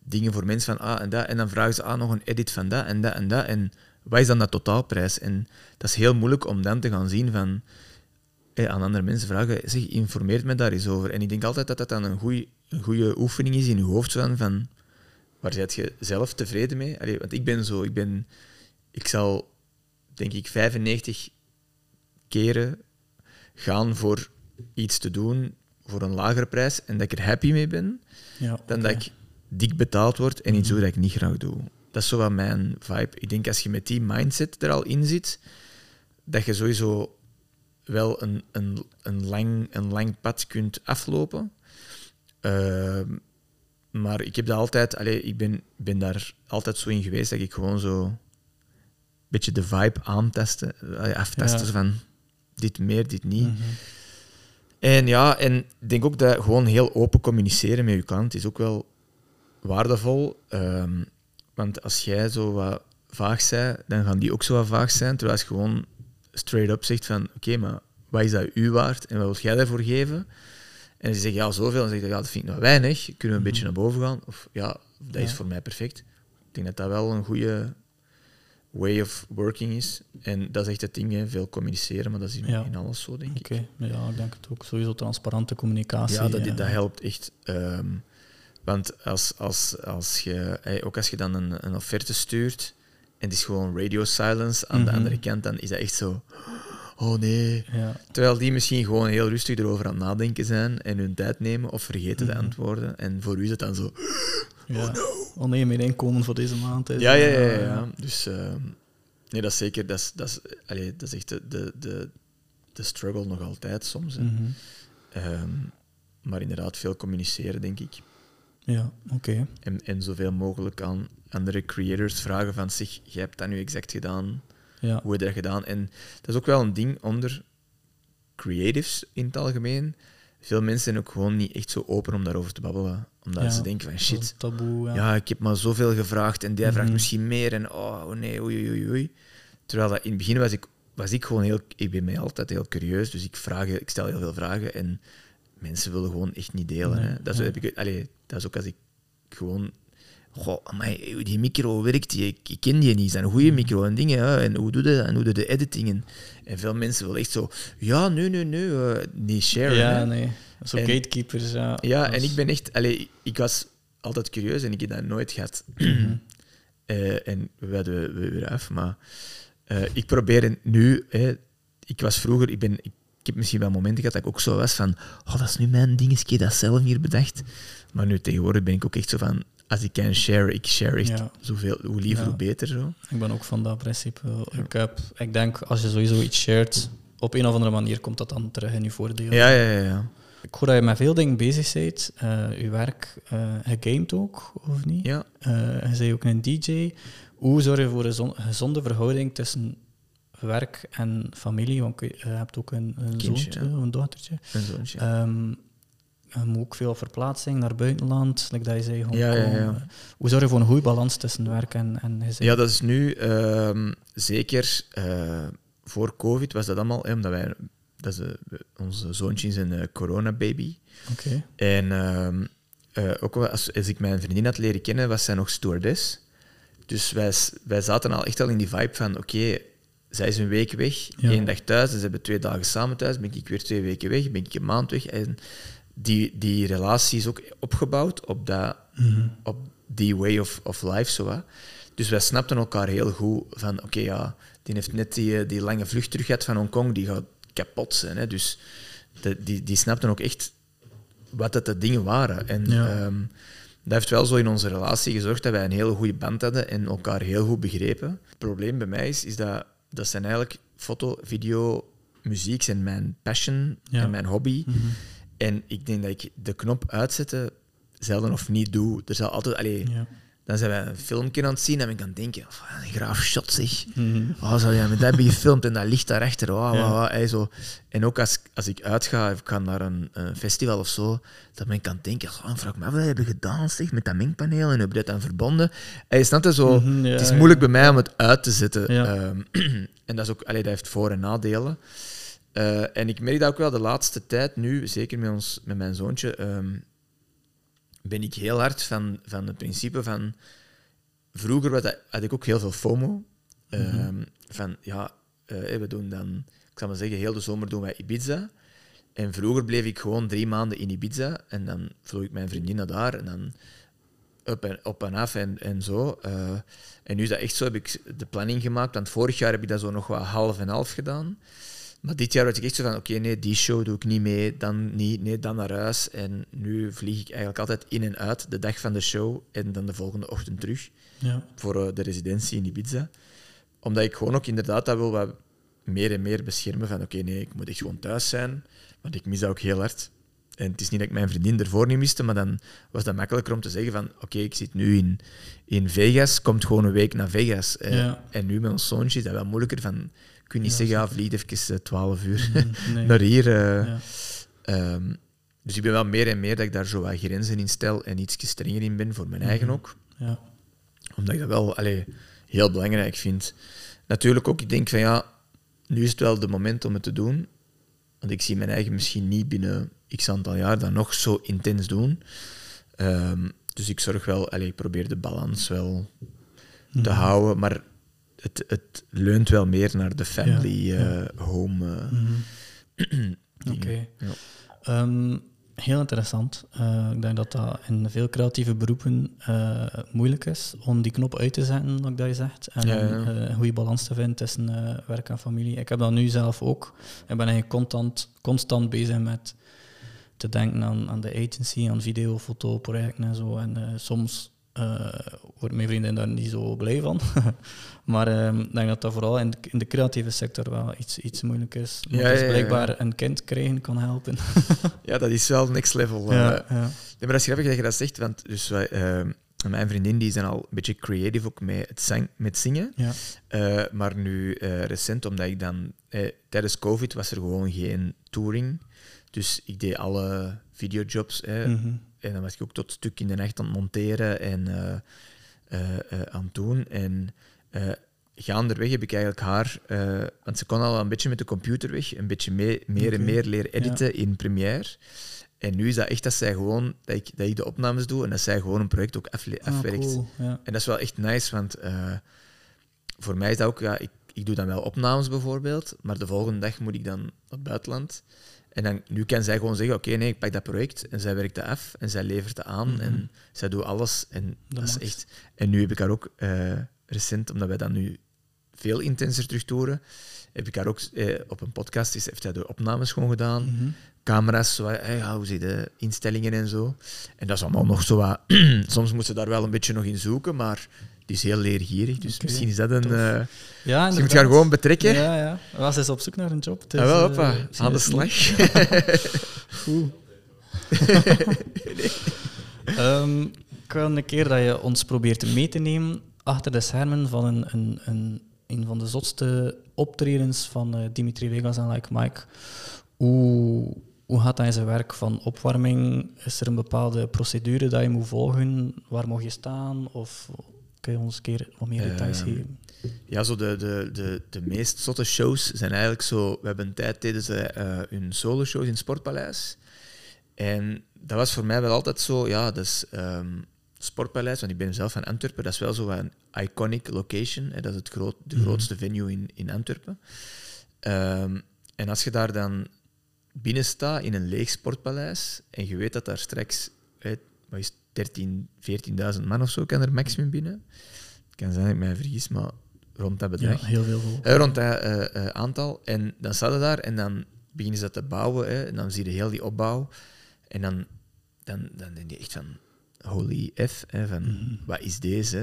dingen voor mensen van, ah, en dat, en dan vragen ze, ah, nog een edit van dat, en dat, en dat, en wat is dan dat totaalprijs? En dat is heel moeilijk om dan te gaan zien van, aan andere mensen vragen, zeg, informeert me daar eens over. En ik denk altijd dat dat dan een goeie- een goede oefening is in je hoofd, van, van waar zit je zelf tevreden mee? Want ik ben zo, ik ben, ik zal, denk ik, 95 keren gaan voor iets te doen voor een lagere prijs en dat ik er happy mee ben, Ja, dan dat ik dik betaald word en iets doe dat ik niet graag doe. Dat is zo wat mijn vibe. Ik denk als je met die mindset er al in zit, dat je sowieso wel een, een, een, lang, een lang pad kunt aflopen. Ehm, maar ik heb dat altijd, allee, ik ben, ben daar altijd zo in geweest dat ik gewoon zo beetje de vibe aantesten, allee, aftesten Ja. van dit meer, dit niet. Mhm. En ja, en ik denk ook dat gewoon heel open communiceren met je klant is ook wel waardevol. Ehm, want als jij zo wat vaag zei, dan gaan die ook zo wat vaag zijn. Terwijl als je gewoon straight up zegt van, oké, maar wat is dat u waard en wat wil jij daarvoor geven? En je zegt, ja, zoveel, dan zeg je, ja, dat vind ik nog weinig. Kunnen we een beetje naar boven gaan? Of ja, dat is voor mij perfect. Ik denk dat dat wel een goede way of working is. En dat is echt het ding, hè. veel communiceren, maar dat is in, Ja. in alles zo, denk ik. Oké, ja, ik denk het ook. Sowieso transparante communicatie. Ja, dat, eh, dat helpt echt. Ehm, want als, als, als je, eh, ook als je dan een, een offerte stuurt en het is gewoon radio silence aan de Mhm. andere kant, dan is dat echt zo. Oh nee. Ja, Terwijl die misschien gewoon heel rustig erover aan het nadenken zijn en hun tijd nemen of vergeten de Mhm. antwoorden. En voor u is het dan zo. Ja. Oh nee, mijn inkomen voor deze maand is... Ja, ja, ja. ja, ja. Dus ehm, nee, dat is zeker. Dat is, dat is, allee, dat is echt de, de, de, de struggle nog altijd soms. mhm. Ehm, maar inderdaad, veel communiceren, denk ik. Ja, oké. En, en zoveel mogelijk aan andere creators vragen van zich, jij hebt dat nu exact gedaan, Ja. hoe heb je dat gedaan? En dat is ook wel een ding onder creatives in het algemeen. Veel mensen zijn ook gewoon niet echt zo open om daarover te babbelen. Omdat Ja, ze denken van, shit, Taboe, ja. ja, ik heb maar zoveel gevraagd en die vraagt Mhm. misschien meer en oh, nee, oei, oei, oei, oei. Terwijl dat in het begin was ik, was ik gewoon heel, ik ben mij altijd heel curieus, dus ik, vraag, ik stel heel veel vragen en mensen willen gewoon echt niet delen. Nee, hè. Dat, is, ja. heb ik, allee, dat is ook als ik gewoon, goh, amai, hoe die micro werkt, ik, ik ken die niet, een goede Mhm. micro en dingen, hè, en hoe doe je dat, en hoe doe je de editingen? En veel mensen willen echt zo, ja, nee, nee, nee, eh, niet sharen. Ja, hè. nee. Zo En- gatekeepers, ja. Ja, en ik ben echt... Allee, ik was altijd curieus en ik heb dat nooit gehad. *clears throat* Mhm. Eh, en we hadden we weer af, maar eh, ik probeer het nu... Hè, ik was vroeger... Ik, ben, ik, ik heb misschien wel momenten gehad dat ik ook zo was van... Oh, dat is nu mijn dingetje, ik heb dat zelf hier bedacht. Maar nu tegenwoordig ben ik ook echt zo van... Als ik kan share, ik share echt Ja. zoveel... Hoe liever, Ja. hoe beter. Zo. Ik ben ook van dat principe. Ik, heb, ik denk, als je sowieso iets shared, op een of andere manier komt dat dan terug in je voordeel. Ja, ja, ja. ja. Ik hoor dat je met veel dingen bezig bent. Eh, je werk, eh je gamet ook, of niet? ja. Eh, je bent ook een DJ. Hoe zorg je voor een zon- gezonde verhouding tussen werk en familie? Want je hebt ook een, een Kindje, zoontje ja. een dochtertje. Een zoontje. Ehm, moet ook veel verplaatsing naar buitenland, like dat je zei. Hongkong. Ja, ja, ja. Hoe zorg je voor een goede balans tussen werk en, en gezin? Ja, dat is nu ehm, zeker eh, voor COVID was dat allemaal, omdat wij, dat is, eh, onze zoontje is een eh, corona-baby. Oké. En ehm, eh, ook als, als ik mijn vriendin had leren kennen, was zij nog stewardess. Dus wij, wij zaten al echt al in die vibe van, oké, zij is een week weg, één dag thuis, en ze hebben twee dagen samen thuis, ben ik weer twee weken weg, ben ik een maand weg. En die, die relatie is ook opgebouwd op, dat, Mhm. op die way of, of life. Zo, hè. Dus wij snapten elkaar heel goed van, oké, ja, die heeft net die, eh, die lange vlucht terug gehad van Hongkong, die gaat kapot zijn. Hè. Dus de, die, die snapten ook echt wat dat de dingen waren. En Ja. ehm, dat heeft wel zo in onze relatie gezorgd dat wij een hele goede band hadden en elkaar heel goed begrepen. Het probleem bij mij is, is dat dat zijn eigenlijk foto, video, muziek zijn mijn passion Ja. en mijn hobby. Mhm. En ik denk dat ik de knop uitzetten zelden of niet doe. Er zal altijd, allee, Ja. dan zijn wij een filmpje aan het zien en ben ik aan het denken, oh, een graaf shot zeg. Mhm. Oh, zo, ja, met dat heb je gefilmd en dat ligt daarachter. Oh, Ja. hey, zo. En ook als, als ik uitga, of ik ga naar een, een festival of zo, dan ben ik aan het denken, oh, dan vraag ik me af wat hebben gedaan zeg, met dat mengpaneel en hoe heb je dat dan verbonden? Het zo. Mhm, ja, het is moeilijk bij mij om het uit te zetten. Ehm, *clears throat* en dat, is ook, allee, dat heeft voor- en nadelen. Eh, en ik merk dat ook wel de laatste tijd nu, zeker met, ons, met mijn zoontje, ehm, ben ik heel hard van, van het principe van... Vroeger dat, had ik ook heel veel FOMO. Ehm, Van, ja, eh, we doen dan... Ik zal maar zeggen, heel de zomer doen wij Ibiza. En vroeger bleef ik gewoon drie maanden in Ibiza. En dan vloog ik mijn vriendin naar daar. En dan op en, op en af en, en zo. Eh, en nu is dat echt zo, heb ik de planning gemaakt. Want vorig jaar heb ik dat zo nog wat half en half gedaan. Maar dit jaar was ik echt zo van, oké, nee, die show doe ik niet mee, dan niet, nee, dan naar huis. En nu vlieg ik eigenlijk altijd in en uit, de dag van de show en dan de volgende ochtend terug Ja. voor eh, de residentie in Ibiza. Omdat ik gewoon ook inderdaad dat wil wat meer en meer beschermen van, oké, nee, ik moet echt gewoon thuis zijn, want ik mis dat ook heel hard. En het is niet dat ik mijn vriendin ervoor niet miste, maar dan was dat makkelijker om te zeggen van, oké, ik zit nu in, in Vegas, komt gewoon een week naar Vegas. Eh, Ja. En nu met ons zoontje is dat wel moeilijker van, kun je niet zeggen, ja, vlieg even eh, 12 uur Mhm, *laughs* nee. naar hier. eh. Ehm, dus ik ben wel meer en meer dat ik daar zo wat grenzen in stel en iets strenger in ben voor mijn eigen Mhm. ook. Ja. Omdat ik dat wel allee, heel belangrijk vind. Natuurlijk ook, ik denk van ja, nu is het wel de moment om het te doen. Want ik zie mijn eigen misschien niet binnen x aantal jaar dat nog zo intens doen. Ehm, dus ik zorg wel, allee, ik probeer de balans wel Mhm. te houden, maar het, het leunt wel meer naar de family Ja, eh, home. eh, Mhm. *clears throat* Oké. Ja. Ehm, heel interessant. Eh, ik denk dat dat in veel creatieve beroepen moeilijk is om die knop uit te zetten, wat dat je zegt. En Ja, ja. een goede balans te vinden tussen werk en familie. Ik heb dat nu zelf ook. Ik ben eigenlijk constant, constant bezig met te denken aan, aan de agency, aan video, foto, projecten en zo. En soms eh, wordt mijn vriendin daar niet zo blij van. *laughs* maar ehm, ik denk dat dat vooral in de, in de creatieve sector wel iets, iets moeilijk is. Ja, Ja, dus ja, ja, ja. blijkbaar een kind krijgen kan helpen. *laughs* ja, dat is wel next level. eh. ja, ja. Nee, maar dat is grappig dat je dat zegt, want dus wij, eh, mijn vriendin die zijn al een beetje creative ook met, het zang, met zingen. ja. Eh, maar nu eh, recent, omdat ik dan... eh, tijdens COVID was er gewoon geen touring. Dus ik deed alle videojobs. eh, Mhm. En dan was ik ook tot stuk in de nacht aan het monteren en eh, eh, eh, aan het doen. En gaanderweg heb ik eigenlijk haar... want ze kon al een beetje met de computer weg, een beetje mee- meer en meer leren editen in Premiere. En nu is dat echt dat zij gewoon... Dat ik, dat ik de opnames doe en dat zij gewoon een project ook afle- Ah, afwerkt. cool, ja. En dat is wel echt nice, want voor mij is dat ook... Ja, ik, ik doe dan wel opnames bijvoorbeeld, maar de volgende dag moet ik dan naar het buitenland. En dan, nu kan zij gewoon zeggen, oké, nee, ik pak dat project en zij werkt dat af en zij levert dat aan Mhm. en zij doet alles. En dat, is echt... En nu heb ik haar ook eh, recent, omdat wij dat nu veel intenser terugtoeren, heb ik haar ook eh, op een podcast, is, heeft hij de opnames gewoon gedaan Mhm. camera's, zo, hey, ja, hoe je de instellingen en zo. En dat is allemaal nog zo wat... *clears throat* Soms moet ze daar wel een beetje nog in zoeken, maar die is heel leergierig. Dus misschien is dat een... eh Ja, dus je moet haar gewoon betrekken. Ja, ja. Was is op zoek naar een job. Is, Ah, wel, eh, hoppa, aan de slag. *laughs* Goed. *laughs* Ehm, ik wil een keer dat je ons probeert mee te nemen achter de schermen van een, een, een, een van de zotste optredens van eh, Dimitri Vegas en Like Mike. Hoe, hoe gaat dat in zijn werk van opwarming? Is er een bepaalde procedure dat je moet volgen? Waar mag je staan? Of kun je ons een keer wat meer details Ehm, geven? Ja, zo de, de, de, de meest zotte shows zijn eigenlijk zo... We hebben een tijd deden ze eh hun solo-shows in het Sportpaleis. En dat was voor mij wel altijd zo... Ja, dat is ehm, Sportpaleis, want ik ben zelf van Antwerpen. Dat is wel zo een iconic location. Hè, dat is het groot, de Mhm. grootste venue in, in Antwerpen. Ehm, en als je daar dan binnen staat in een leeg Sportpaleis en je weet dat daar straks... hè, wat is 13, 14.000 man of zo kan er maximum binnen. Het kan zijn dat ik mij vergis, maar rond dat Ja, bedrag. heel veel. Eh, rond dat eh, eh, aantal. En dan staat je daar en dan beginnen ze dat te bouwen. Hè, en dan zie je heel die opbouw. En dan, dan, dan denk je echt van, holy F, hè, van, Mhm. wat is deze?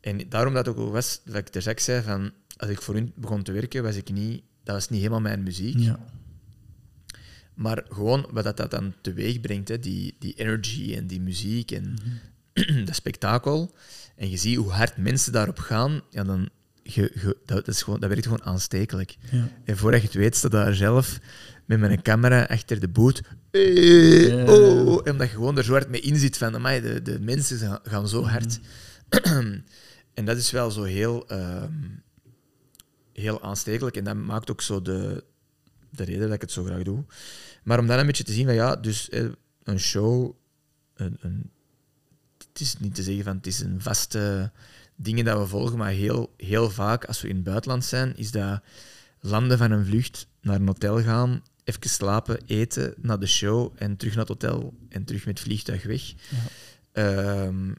En daarom dat ook was, dat ik er straks zei, van, als ik voor hun begon te werken, was ik niet, dat was niet helemaal mijn muziek. Ja. Maar gewoon wat dat, dat dan teweeg brengt, hè, die, die energy en die muziek en *clears throat* dat spektakel. En je ziet hoe hard mensen daarop gaan, ja, dan, je, je, dat, is gewoon, dat werkt gewoon aanstekelijk. Ja. En voordat je het weet, staat daar zelf met mijn camera achter de boot. Eh, oh, omdat je gewoon er zo hard mee in zit van, amai, de, de mensen gaan, gaan zo hard. *clears throat* en dat is wel zo heel, ehm, heel aanstekelijk. En dat maakt ook zo de, de reden dat ik het zo graag doe. Maar om dan een beetje te zien van, ja, dus een show, een, een, het is niet te zeggen van, het is een vaste dingen dat we volgen, maar heel, heel vaak, als we in het buitenland zijn, is dat landen van een vlucht, naar een hotel gaan, even slapen, eten, naar de show en terug naar het hotel en terug met het vliegtuig weg. Ja. Ehm,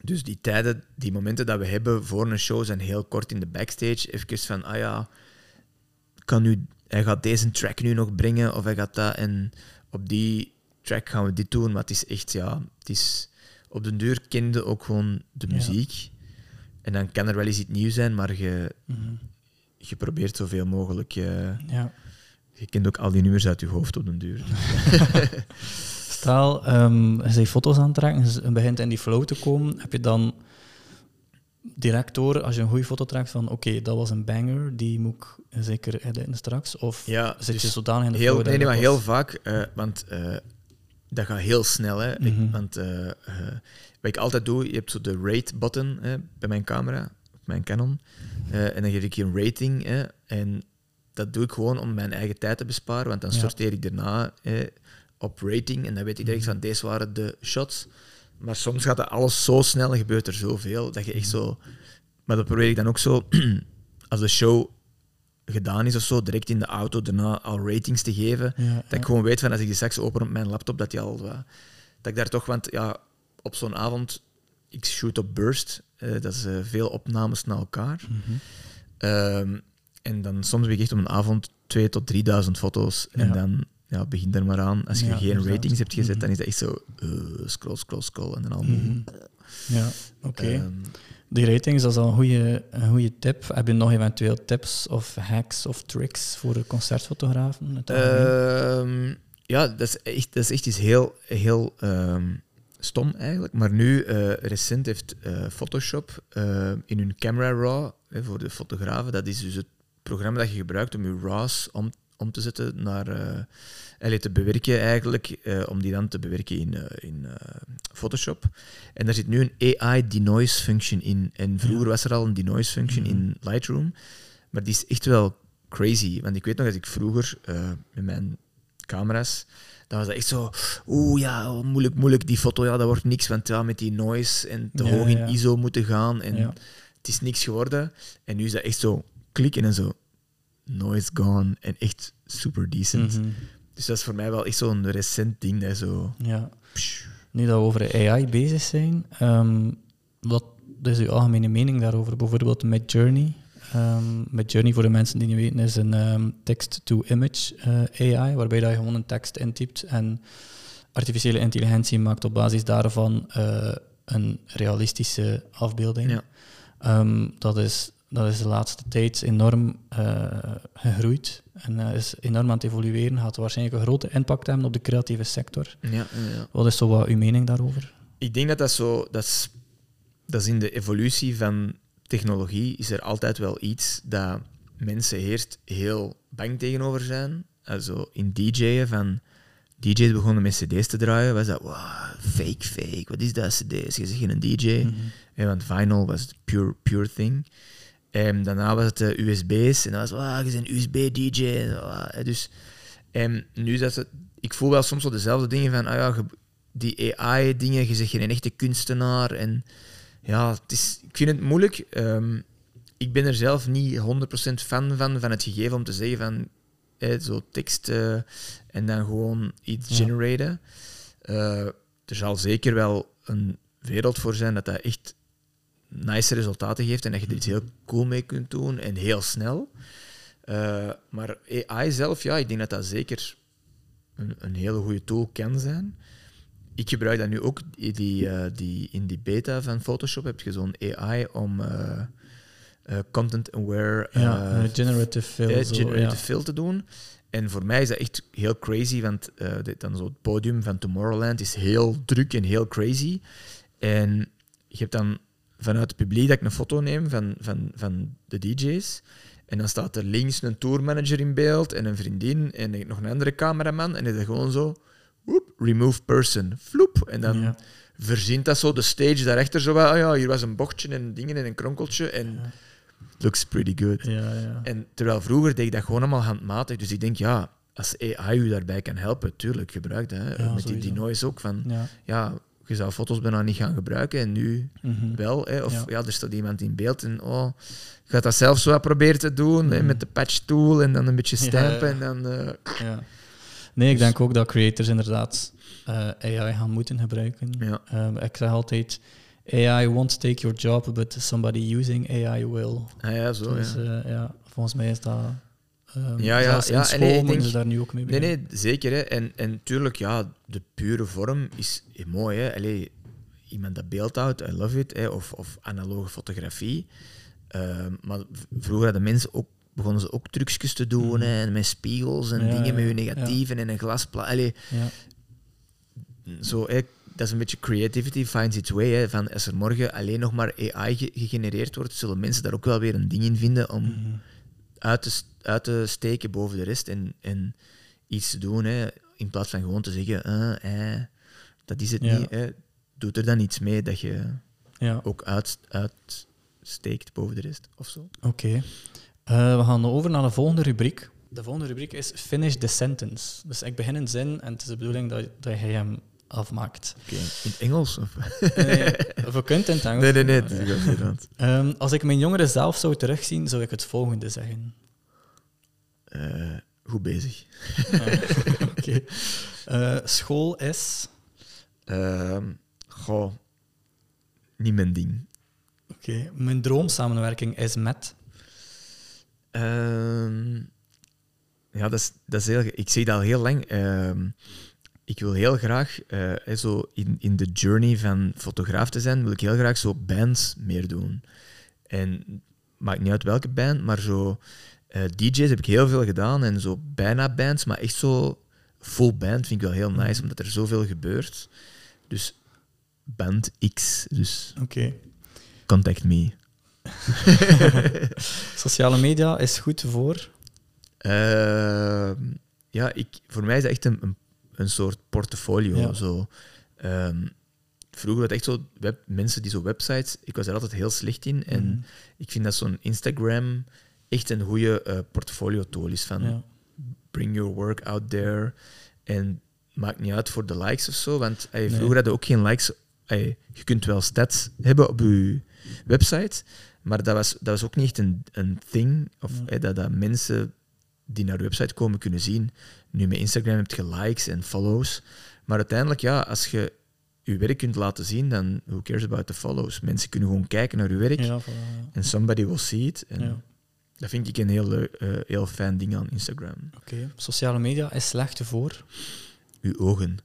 dus die tijden, die momenten dat we hebben voor een show zijn heel kort in de backstage. Even van, ah ja, kan nu, hij gaat deze track nu nog brengen of hij gaat dat en op die track gaan we dit doen. Maar het is echt, ja, het is op den duur kende ook gewoon de Ja. muziek. En dan kan er wel eens iets nieuws zijn, maar je, Mhm. je probeert zoveel mogelijk. Je, ja. je kent ook al die nummers uit je hoofd op den duur. *laughs* Stel, ehm je foto's aan het trekken, je begint in die flow te komen, heb je dan direct door, als je een goede foto trekt, van oké, dat was een banger, die moet ik zeker editen straks? Of Ja, zit je dus zodanig in de Heel, nee, maar heel vaak, eh, want eh, dat gaat heel snel. Hè. Ik- Mhm. want eh, wat ik altijd doe, je hebt zo de rate-button hè, bij mijn camera, op mijn Canon. En dan geef ik je een rating. Hè, en dat doe ik gewoon om mijn eigen tijd te besparen, want dan Ja. sorteer ik daarna op rating en dan weet ik direct van deze waren de shots. Maar soms gaat dat alles zo snel en gebeurt er zoveel dat je echt zo. Maar dat probeer ik dan ook zo, *clears throat* als de show gedaan is of zo, direct in de auto daarna al ratings te geven. Ja, Dat ik gewoon weet van als ik die straks open op mijn laptop, dat die al. dat ik daar toch, want ja, op zo'n avond, ik shoot op burst, eh, dat is eh, veel opnames na elkaar. Mhm. Ehm, en dan soms ben ik echt op een avond 2 tot 3000 foto's. En dan ja, begin er maar aan. Als je Ja, geen inderdaad. ratings hebt gezet, dan is dat echt zo eh, scroll, scroll, scroll. En dan al. Mhm. Ja, oké. Ehm, Die ratings, dat is al een goede, een goede tip. Heb je nog eventueel tips of hacks of tricks voor concertfotografen? Ehm, ja, dat is echt, dat is echt iets heel, heel ehm, stom eigenlijk. Maar nu, eh, recent heeft eh, Photoshop in hun Camera Raw, hè, voor de fotografen, dat is dus het programma dat je gebruikt om je RAW's om, om te zetten naar... allee, te bewerken eigenlijk, eh, om die dan te bewerken in, eh, in Photoshop. En daar zit nu een AI denoise function in. En vroeger was er al een denoise function Mhm. in Lightroom, maar die is echt wel crazy. Want ik weet nog, als ik vroeger met mijn camera's, dan was dat echt zo, oeh ja, moeilijk, moeilijk, die foto, ja, dat wordt niks, want ja, met die noise en te Ja, hoog in ja. ISO moeten gaan en Ja. het is niks geworden. En nu is dat echt zo klik en zo noise gone en echt super decent. Mhm. Dus dat is voor mij wel echt zo'n recent ding. Dat zo, Ja. Nu dat we over AI bezig zijn, ehm, wat is uw algemene mening daarover? Bijvoorbeeld met Journey. Ehm met Journey, voor de mensen die niet weten, is een ehm, text-to-image eh, AI, waarbij dat je gewoon een tekst intypt en artificiële intelligentie maakt op basis daarvan eh, een realistische afbeelding. Ja. Dat, is, dat is de laatste tijd enorm eh, gegroeid en eh, is enorm aan het evolueren. Gaat waarschijnlijk een grote impact hebben op de creatieve sector. ja, ja, ja. Wat is zo wat uw mening daarover? Ik denk dat dat zo... Dat is, dat is in de evolutie van technologie is er altijd wel iets dat mensen eerst heel bang tegenover zijn. Also in DJ'en van... DJ's begonnen met cd's te draaien, was dat, wow, fake, fake, wat is dat, cd's? Je zegt geen DJ. Mhm. Ja, want vinyl was het pure, pure thing. En daarna was het eh, USB's. En dan was het, ah, je bent een USB-DJ. Ah, dus, en nu is dat ik voel wel soms wel dezelfde dingen van, ah ja, ge- die AI-dingen, je zegt geen echte kunstenaar. En ja, het is, ik vind het moeilijk. Ehm, ik ben er zelf niet 100% fan van, van het gegeven om te zeggen van, hè, zo tekst eh, en dan gewoon iets Ja. generaten. Eh, er zal zeker wel een wereld voor zijn dat dat echt nice resultaten geeft en dat je er iets heel cool mee kunt doen en heel snel. Eh, maar AI zelf, ja, ik denk dat dat zeker een, een hele goede tool kan zijn. Ik gebruik dat nu ook die, die, eh, die, in die beta van Photoshop. Heb je zo'n AI om eh, content-aware Ja, generative fill. zo, generative ja. fill te doen. En voor mij is dat echt heel crazy, want dit, dan zo het podium van Tomorrowland is heel druk en heel crazy. En je hebt dan vanuit het publiek dat ik een foto neem van, van, van de DJ's. En dan staat er links een tourmanager in beeld en een vriendin en nog een andere cameraman. En dan is gewoon zo, woep, remove person, floep. En dan Ja. verzint dat zo de stage daarachter zo ah ja, hier was een bochtje en dingen en een kronkeltje. En Ja. looks pretty good. Ja, ja. En terwijl vroeger deed ik dat gewoon allemaal handmatig. Dus ik denk, ja, als AI u daarbij kan helpen, tuurlijk, gebruik dat. Hè. Met die, die noise ook. Van, ja. Je zou foto's bijna niet gaan gebruiken en nu Mhm. wel. Hè. Of Ja. ja. er staat iemand in beeld en oh, je gaat dat zelf zo proberen te doen hè, Mhm. met de patch tool en dan een beetje stampen ja. en dan... eh, Ja. Nee, ik Dus- denk ook dat creators inderdaad eh, AI gaan moeten gebruiken. Ehm, ik zeg altijd, AI won't take your job, but somebody using AI will. Ah, ja, zo, dus ja. eh, ja, volgens mij is dat... ehm, Ja, ja, ja, en nee, school ik moeten denk- ze daar nu ook mee Nee, beginnen. nee, zeker. Hè. En, en tuurlijk, ja, de pure vorm is mooi. Hè. Allee, iemand dat beeld houdt, I love it. Hè. Of, of analoge fotografie. Ehm, maar vroeger hadden mensen ook, begonnen ze ook trucjes te doen. Mhm. Hè, met spiegels en Ja, dingen met hun negatieven en een glasplaat. Allee, Ja. zo, hè, dat is een beetje creativity finds its way. Hè, van als er morgen alleen nog maar AI ge- gegenereerd wordt, zullen mensen daar ook wel weer een ding in vinden om Mhm. uit te, uit te steken boven de rest en, en iets te doen. Hè, in plaats van gewoon te zeggen, eh, eh, dat is het Ja. niet. Hè. Doe er dan iets mee dat je ja. ook uit, uitsteekt boven de rest of zo. Oké. Eh, we gaan over naar de volgende rubriek. De volgende rubriek is Finish the Sentence. Dus ik begin een zin en het is de bedoeling dat, dat jij hem afmaakt. Oké, In het Engels? Of? Nee, we het in het Engels. Nee, nee, nee. Ehm, als ik mijn jongere zelf zou terugzien, zou ik het volgende zeggen. Eh, goed bezig. Ah, *laughs* Oké. Eh, school is... Ehm goh, niet mijn ding. Oké. Mijn droomsamenwerking is met... Ehm, ja, dat is, dat is heel, ik zie dat al heel lang. Ehm, ik wil heel graag, eh, zo in, in de journey van fotograaf te zijn, wil ik heel graag zo bands meer doen. En maakt niet uit welke band, maar zo eh, DJ's heb ik heel veel gedaan en zo bijna bands, maar echt zo full band vind ik wel heel nice, omdat er zoveel gebeurt. Dus band X, dus Oké. contact me. *laughs* Sociale media is goed voor... Ehm, ja, ik, voor mij is dat echt een, een, een soort portfolio. Ja. Zo. Ehm, vroeger ik echt zo web, mensen die zo websites, ik was er altijd heel slecht in. En Mhm. ik vind dat zo'n Instagram echt een goede eh, portfolio tool is. Van Ja. bring your work out there. En maakt niet uit voor de likes of zo. Want ey, Nee. vroeger hadden we ook geen likes. Ey, je kunt wel stats hebben op je website. Maar dat was, dat was ook niet echt een, een thing. Of Ja. dat, dat mensen die naar de website komen kunnen zien. Nu met Instagram heb je likes en follows. Maar uiteindelijk, ja, als je je werk kunt laten zien, dan who cares about the follows? Mensen kunnen gewoon kijken naar je werk. Ja, voilà, ja. En somebody will see it. En. Dat vind ik een heel, eh, heel fijn ding aan Instagram. Oké. Sociale media is slecht voor... Uw ogen.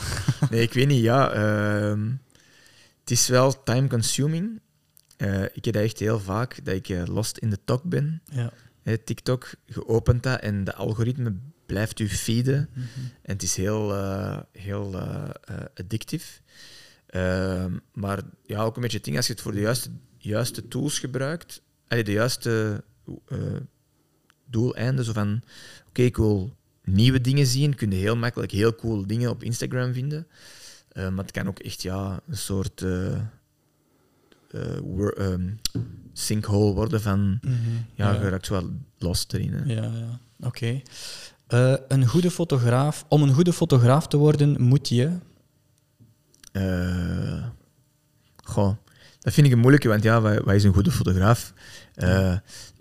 *laughs* nee, ik weet niet. Ja, ehm, het is wel time-consuming. Eh, ik heb dat echt heel vaak, dat ik eh, lost in de talk ben. Ja. TikTok, geopend dat en de algoritme blijft u feeden. Mhm. En het is heel, heel addictief. Ehm, maar ja, ook een beetje het ding, als je het voor de juiste, juiste tools gebruikt, allee, de juiste eh doeleinden, zo van, oké, ik wil nieuwe dingen zien, kun je heel makkelijk heel cool dingen op Instagram vinden. Eh, maar het kan ook echt ja, een soort eh, eh, ehm, sinkhole worden van, Mhm. ja, ja. je raakt wel lost erin. Hè. Ja, ja. Oké. Een goede fotograaf. Om een goede fotograaf te worden, moet je. Goh, dat vind ik een moeilijke, want ja, wat, wat is een goede fotograaf?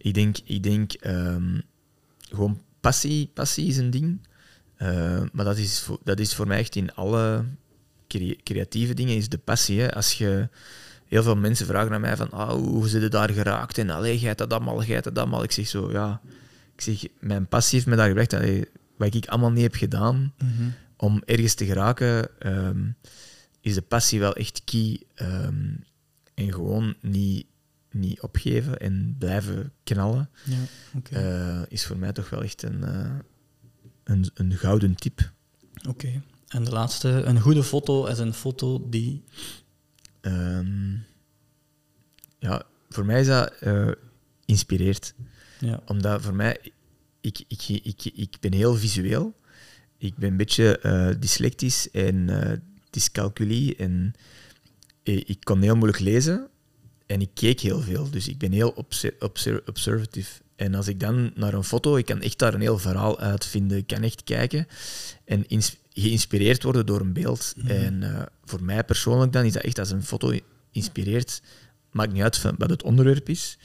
Ik denk, ik denk ehm, gewoon passie, passie is een ding. Eh, maar dat is, voor, dat is voor mij echt in alle crea- creatieve dingen is de passie. Hè. Als je heel veel mensen vragen aan mij van ah, hoe zit je daar geraakt en allee, jij dat allemaal, jij dat allemaal. Ik zeg zo, ja, ik zeg, mijn passie heeft me daar gebracht. Allee, wat ik allemaal niet heb gedaan, om ergens te geraken, ehm, is de passie wel echt key. ehm, en gewoon niet, niet opgeven en blijven knallen, Ja, eh, is voor mij toch wel echt een, eh, een, een gouden tip. Oké. En de laatste. Een goede foto is een foto die. Ehm, ja, voor mij is dat eh, inspireert. Ja. Omdat voor mij, ik, ik, ik, ik ben heel visueel. Ik ben een beetje eh, dyslectisch en dyscalculie. En ik kon heel moeilijk lezen en ik keek heel veel. Dus ik ben heel obse- obser- observative. En als ik dan naar een foto, ik kan echt daar een heel verhaal uitvinden. Ik kan echt kijken en geïnspireerd worden door een beeld. En eh, voor mij persoonlijk dan is dat echt als een foto inspireert, maakt niet uit van wat het onderwerp is,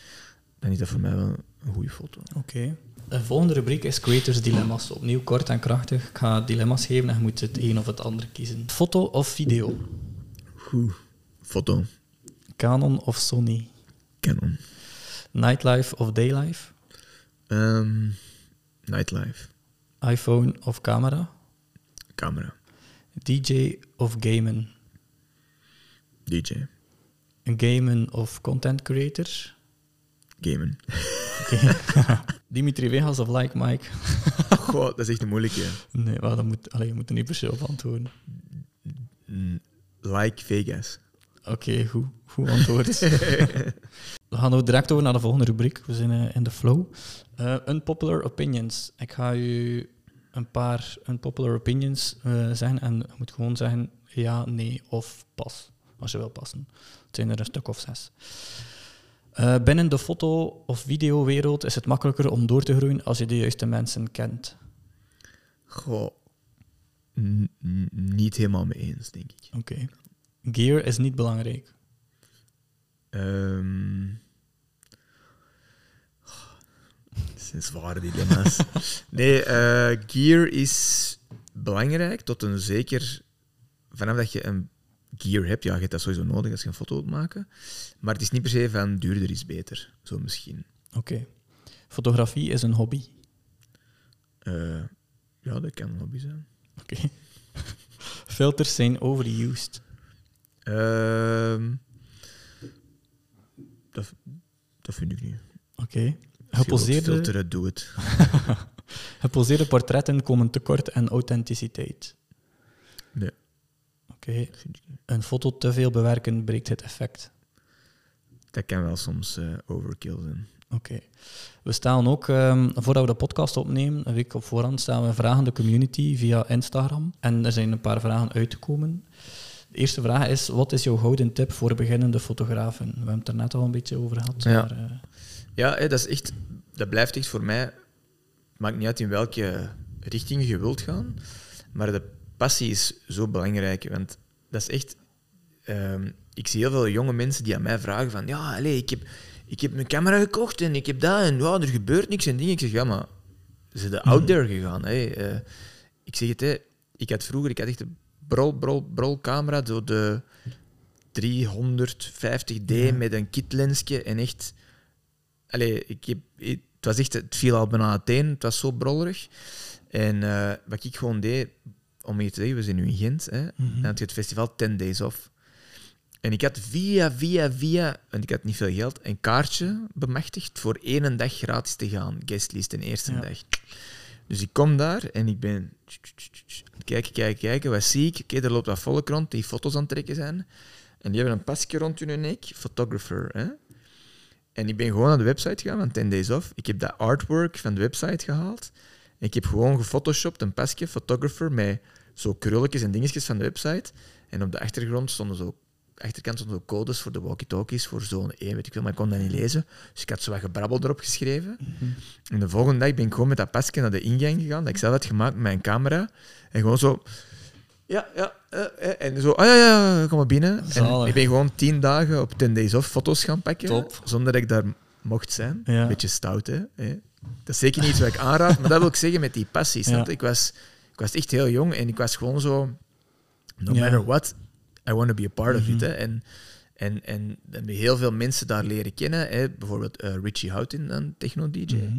dan is dat voor mij wel een goede foto. Oké. De volgende rubriek is Creators Dilemma's. Opnieuw kort en krachtig. Ik ga dilemma's geven en je moet het een of het ander kiezen. Foto of video? Goed. Foto. Canon of Sony? Canon. Nightlife of daylife? Ehm, nightlife. iPhone of camera? Camera. DJ of gamen? DJ. Gamen of content creator? Gamen. *laughs* Dimitri Vegas of Like Mike? *laughs* Goh, dat is echt een moeilijke. Nee, wel, dat moet, allee, je moet er niet per se op antwoorden. Like Vegas. Oké, goed, goed antwoord. *laughs* We gaan ook direct over naar de volgende rubriek. We zijn eh, in de flow. Eh, unpopular opinions. Ik ga u een paar unpopular opinions eh, zeggen en je moet gewoon zeggen ja, nee of pas. Als je wil passen. Het zijn er een stuk of zes. Binnen de foto- of videowereld is het makkelijker om door te groeien als je de juiste mensen kent. Goh, n- niet helemaal mee eens, denk ik. Oké. Gear is niet belangrijk. Ehm *laughs* dat zijn zware dilemma's. nee, eh, gear is belangrijk tot een zeker... Vanaf dat je een gear hebt, ja, je hebt dat sowieso nodig als je een foto wilt maken. Maar het is niet per se van duurder is beter. Zo misschien. Oké. Fotografie is een hobby. Eh, ja, dat kan een hobby zijn. Oké. *laughs* Filters zijn overused. Ehm, dat, dat vind ik niet. Oké. Wilt Geposeerde, filteren, doe het. *laughs* geposeerde portretten komen tekort aan authenticiteit. Nee. Oké. Een foto te veel bewerken breekt het effect. Dat kan wel soms eh, overkill zijn. Oké. We stellen ook, ehm, voordat we de podcast opnemen, een week op voorhand, stellen we vragen aan de community via Instagram. En er zijn een paar vragen uitgekomen. De eerste vraag is, wat is jouw gouden tip voor beginnende fotografen? We hebben het er net al een beetje over gehad. Ja. Maar, eh, Ja, hè, dat, is echt, dat blijft echt voor mij. Het maakt niet uit in welke richting je wilt gaan, maar de passie is zo belangrijk. Want dat is echt. ehm, ik zie heel veel jonge mensen die aan mij vragen: van ja, allez, ik, heb, ik heb mijn camera gekocht en ik heb dat en ja, er gebeurt niks en dingen. Ik zeg ja, maar ze zijn out there gegaan. Hè. Eh, ik zeg het, hè, ik had vroeger ik had echt een brol, brol, brol camera, zo de 350D Ja. met een kitlensje en echt. Allee, ik heb, het, was echt, het viel al bijna uiteen, het was zo brollerig. En eh, wat ik gewoon deed, om je te zeggen, we zijn nu in Gent, hè, mhm. en had je het festival 10 Days Off. En ik had via, via, via, want ik had niet veel geld, een kaartje bemachtigd voor één dag gratis te gaan. Guestlist de eerste Ja. dag. Dus ik kom daar en ik ben aan het kijken. Wat zie ik? Oké, er loopt wat volk rond die foto's aan het trekken zijn. En die hebben een pasje rond hun nek, photographer. Hè? En ik ben gewoon naar de website gegaan van 10 Days Off. Ik heb dat artwork van de website gehaald. En ik heb gewoon gefotoshopt een pasje, photographer, met zo krulletjes en dingetjes van de website. En op de achtergrond stonden zo, achterkant stonden zo codes voor de walkie-talkies, voor zone 1, weet ik veel, maar ik kon dat niet lezen. Dus ik had zo wat gebrabbel erop geschreven. En de volgende dag ben ik gewoon met dat pasje naar de ingang gegaan, dat ik zelf had gemaakt met mijn camera. En gewoon zo... Ja, ja, eh, eh, en zo, ah ja, ja, kom maar binnen. En ik ben gewoon tien dagen op 10 days off foto's gaan pakken, Top. zonder dat ik daar mocht zijn. Ja. Beetje stout, hè. Dat is zeker niet iets wat ik aanraad, maar dat wil ik zeggen met die passie. snap Ja. Ik, was, ik was echt heel jong en ik was gewoon zo... No matter what, I want to be a part of it. Mhm. Hè. En, en, en dan heb je heel veel mensen daar leren kennen. Hè. Bijvoorbeeld eh, Richie Houghton, een techno-dj. Mhm.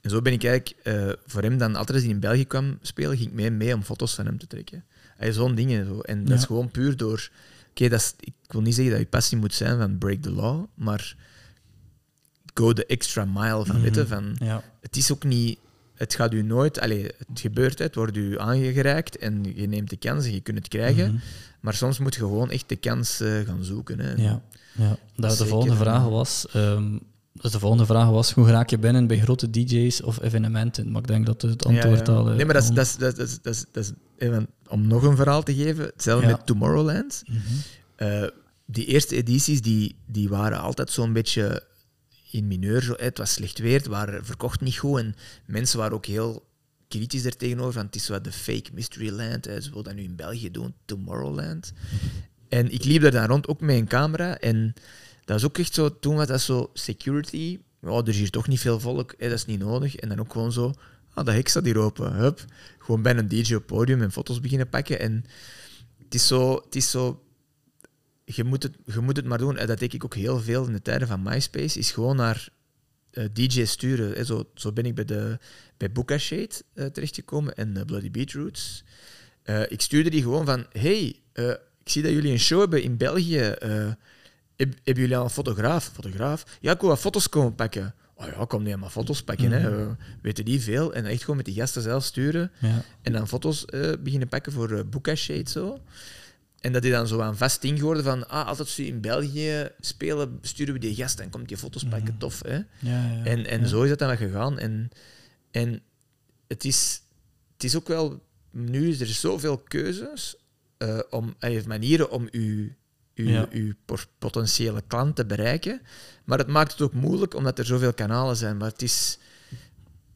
En zo ben ik eigenlijk eh, voor hem dan altijd als hij in België kwam spelen, ging ik mee, mee om foto's van hem te trekken. Hij Zo'n dingen. Zo. En dat is gewoon puur door. Oké, dat is ik wil niet zeggen dat je passie moet zijn van break the law, maar go the extra mile van Mhm. weten. Van, Ja. het is ook niet. Het gaat u nooit. Allez, het gebeurt, het wordt u aangereikt en je neemt de kans en je kunt het krijgen. Mhm. Maar soms moet je gewoon echt de kans eh, gaan zoeken. Hè. Ja, ja. Dat de volgende vraag was... ehm, dus de volgende vraag was, hoe raak je binnen bij grote DJ's of evenementen? Maar ik denk dat het antwoord Ja, ja. al... eh, Nee, maar dat is, dat is, dat is, dat is, dat om nog een verhaal te geven, hetzelfde Ja. met Tomorrowland. Mhm. Eh, die eerste edities die, die waren altijd zo'n beetje in mineur. Het was slecht weer, het waren, verkocht niet goed. En mensen waren ook heel kritisch er tegenover. Van, het is wat de fake Mysteryland. Hè. Ze willen dat nu in België doen, Tomorrowland. En ik liep daar dan rond, ook met een camera. En dat is ook echt zo, toen was dat zo security. Oh, er is hier toch niet veel volk, hè, dat is niet nodig. En dan ook gewoon zo, ah, dat hek staat hier open. Hup. Gewoon bij een DJ op podium en foto's beginnen pakken. En het is zo, het is zo je moet, het, je moet het maar doen. En dat deed ik ook heel veel in de tijden van MySpace. Is gewoon naar eh, DJ's sturen. Hè. Zo, zo ben ik bij, de, bij Booka Shade eh, terechtgekomen en eh, Bloody Beetroots. Eh ik stuurde die gewoon van... Hey, eh, ik zie dat jullie een show hebben in België. Eh, heb, hebben jullie al een fotograaf? Fotograaf? Ja, ik wil wat foto's komen pakken. Oh ja, kom niet maar foto's pakken. hè. Mhm. Eh, weten die veel? En echt gewoon met die gasten zelf sturen. Ja. En dan foto's eh, beginnen pakken voor uh, Shade zo. En dat die dan zo aan vast geworden van, ah, altijd als we in België spelen, sturen we die gast en komt die foto's pakken, Mhm. tof, hè? Ja, ja, En, en ja. zo is dat dan gegaan. En, en het, is, het is ook wel, nu is er zoveel keuzes, eh, om, manieren om u uw, uw por- potentiële klant te bereiken. Maar het maakt het ook moeilijk, omdat er zoveel kanalen zijn. Maar het is,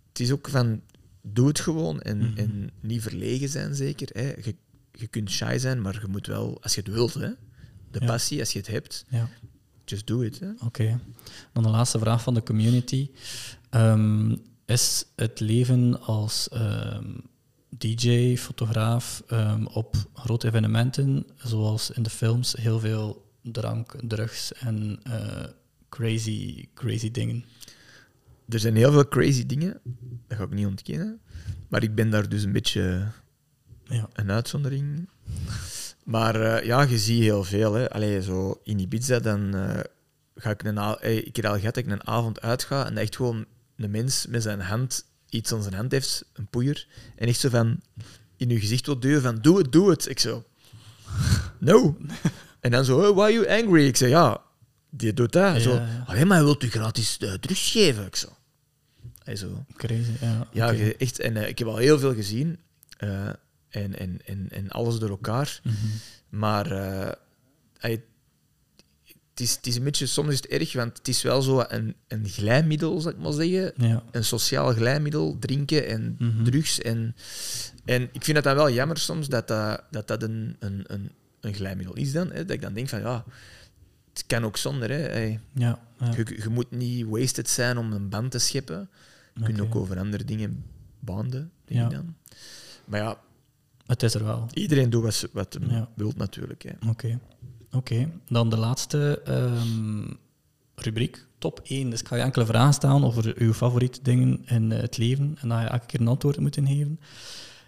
het is ook van, doe het gewoon en, Mhm. en niet verlegen zijn, zeker. Hè. Je, je kunt shy zijn, maar je moet wel, als je het wilt, hè, de passie, als je het hebt, Ja. just do it. Oké. Dan de laatste vraag van de community. Ehm, is het leven als ehm, DJ, fotograaf ehm, op grote evenementen, zoals in de films, heel veel drank, drugs en eh, crazy, crazy dingen? Er zijn heel veel crazy dingen, dat ga ik niet ontkennen. Maar ik ben daar dus een beetje Ja. een uitzondering. Maar eh, ja, je ziet heel veel. Hè. Allee, zo in Ibiza, dan eh, ga ik een eh, ik heb al gehad dat ik een avond uitga en echt gewoon een mens met zijn hand iets aan zijn hand heeft, een poeier, en echt zo van in je gezicht wil duwen van doe het, doe het. Ik zo, no. *laughs* En dan zo, why are you angry? Ik zei, ja, die doet dat. Ja, zo, ja. alleen maar wilt u gratis uh, drugs geven? Ik zo. Hij zo, Crazy, ja. ja, echt. En ik heb al heel veel gezien. En, en, en, en alles door elkaar. Mhm. Maar eh, hij- het, is, het is een beetje, soms is het erg, want het is wel zo een, een glijmiddel, zal ik maar zeggen. Ja. Een sociaal glijmiddel, drinken en Mhm. drugs. En, en ik vind het dan wel jammer soms dat dat, dat, dat een, een, een, een glijmiddel is dan. Hè, dat ik dan denk van, ja, het kan ook zonder. Hè. Hey, Ja, ja. je, je moet niet wasted zijn om een band te scheppen. Je kunt ook over andere dingen banden, denk Ja. ik dan. Maar ja, Het is er wel. iedereen doet wat, wat hem wilt natuurlijk. Hè. Oké. Oké. Dan de laatste ehm, rubriek, top 1. Dus ik ga je enkele vragen stellen over uw favoriete dingen in eh, het leven. En dan ga je elke keer een antwoord moeten geven.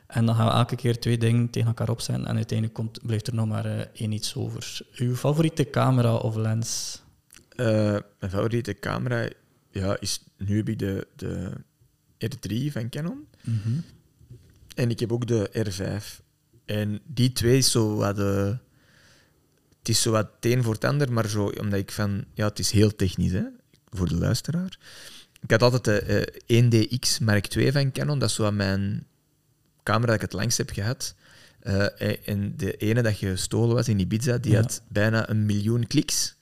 En dan gaan we elke keer twee dingen tegen elkaar opzetten. En uiteindelijk komt, blijft er nog maar eh, één iets over. Uw favoriete camera of lens? Eh, mijn favoriete camera ja, is nu heb ik de, de R3 van Canon. En ik heb ook de R5. En die twee is zo wat de... Het is zo wat het een voor het ander, maar zo, omdat ik van... Ja, het is heel technisch, hè, voor de luisteraar. Ik had altijd de eh, 1DX Mark II van Canon. Dat is zo wat mijn camera dat ik het langst heb gehad. Eh, en de ene dat gestolen was in Ibiza, die Ja. had bijna een miljoen kliks.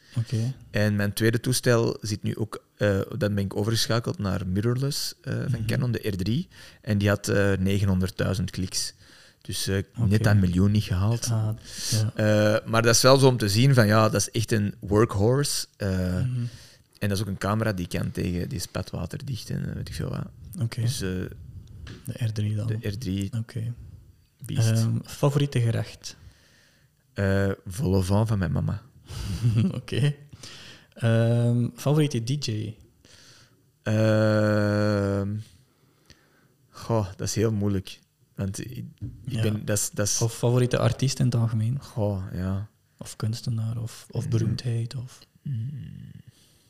En mijn tweede toestel zit nu ook, eh, dan ben ik overgeschakeld naar mirrorless eh, van Mhm. Canon, de R3. En die had eh 900.000 kliks. Dus eh, Oké. net dat miljoen niet gehaald. Ah, ja. Eh, maar dat is wel zo om te zien van ja, dat is echt een workhorse. Eh, Mhm. En dat is ook een camera die kan tegen die spatwaterdicht en eh, weet ik veel wat. Oké, Dus eh, de R3 dan. de R3 Oké. Ehm, favoriete gerecht? Eh au vent van mijn mama. *laughs* Oké. Ehm, favoriete DJ? Ehm, goh, dat is heel moeilijk. Want ik, Ja. ben, dat is, Of favoriete artiest in het algemeen? goh, ja. Of kunstenaar? Of, of beroemdheid? Of... Mm,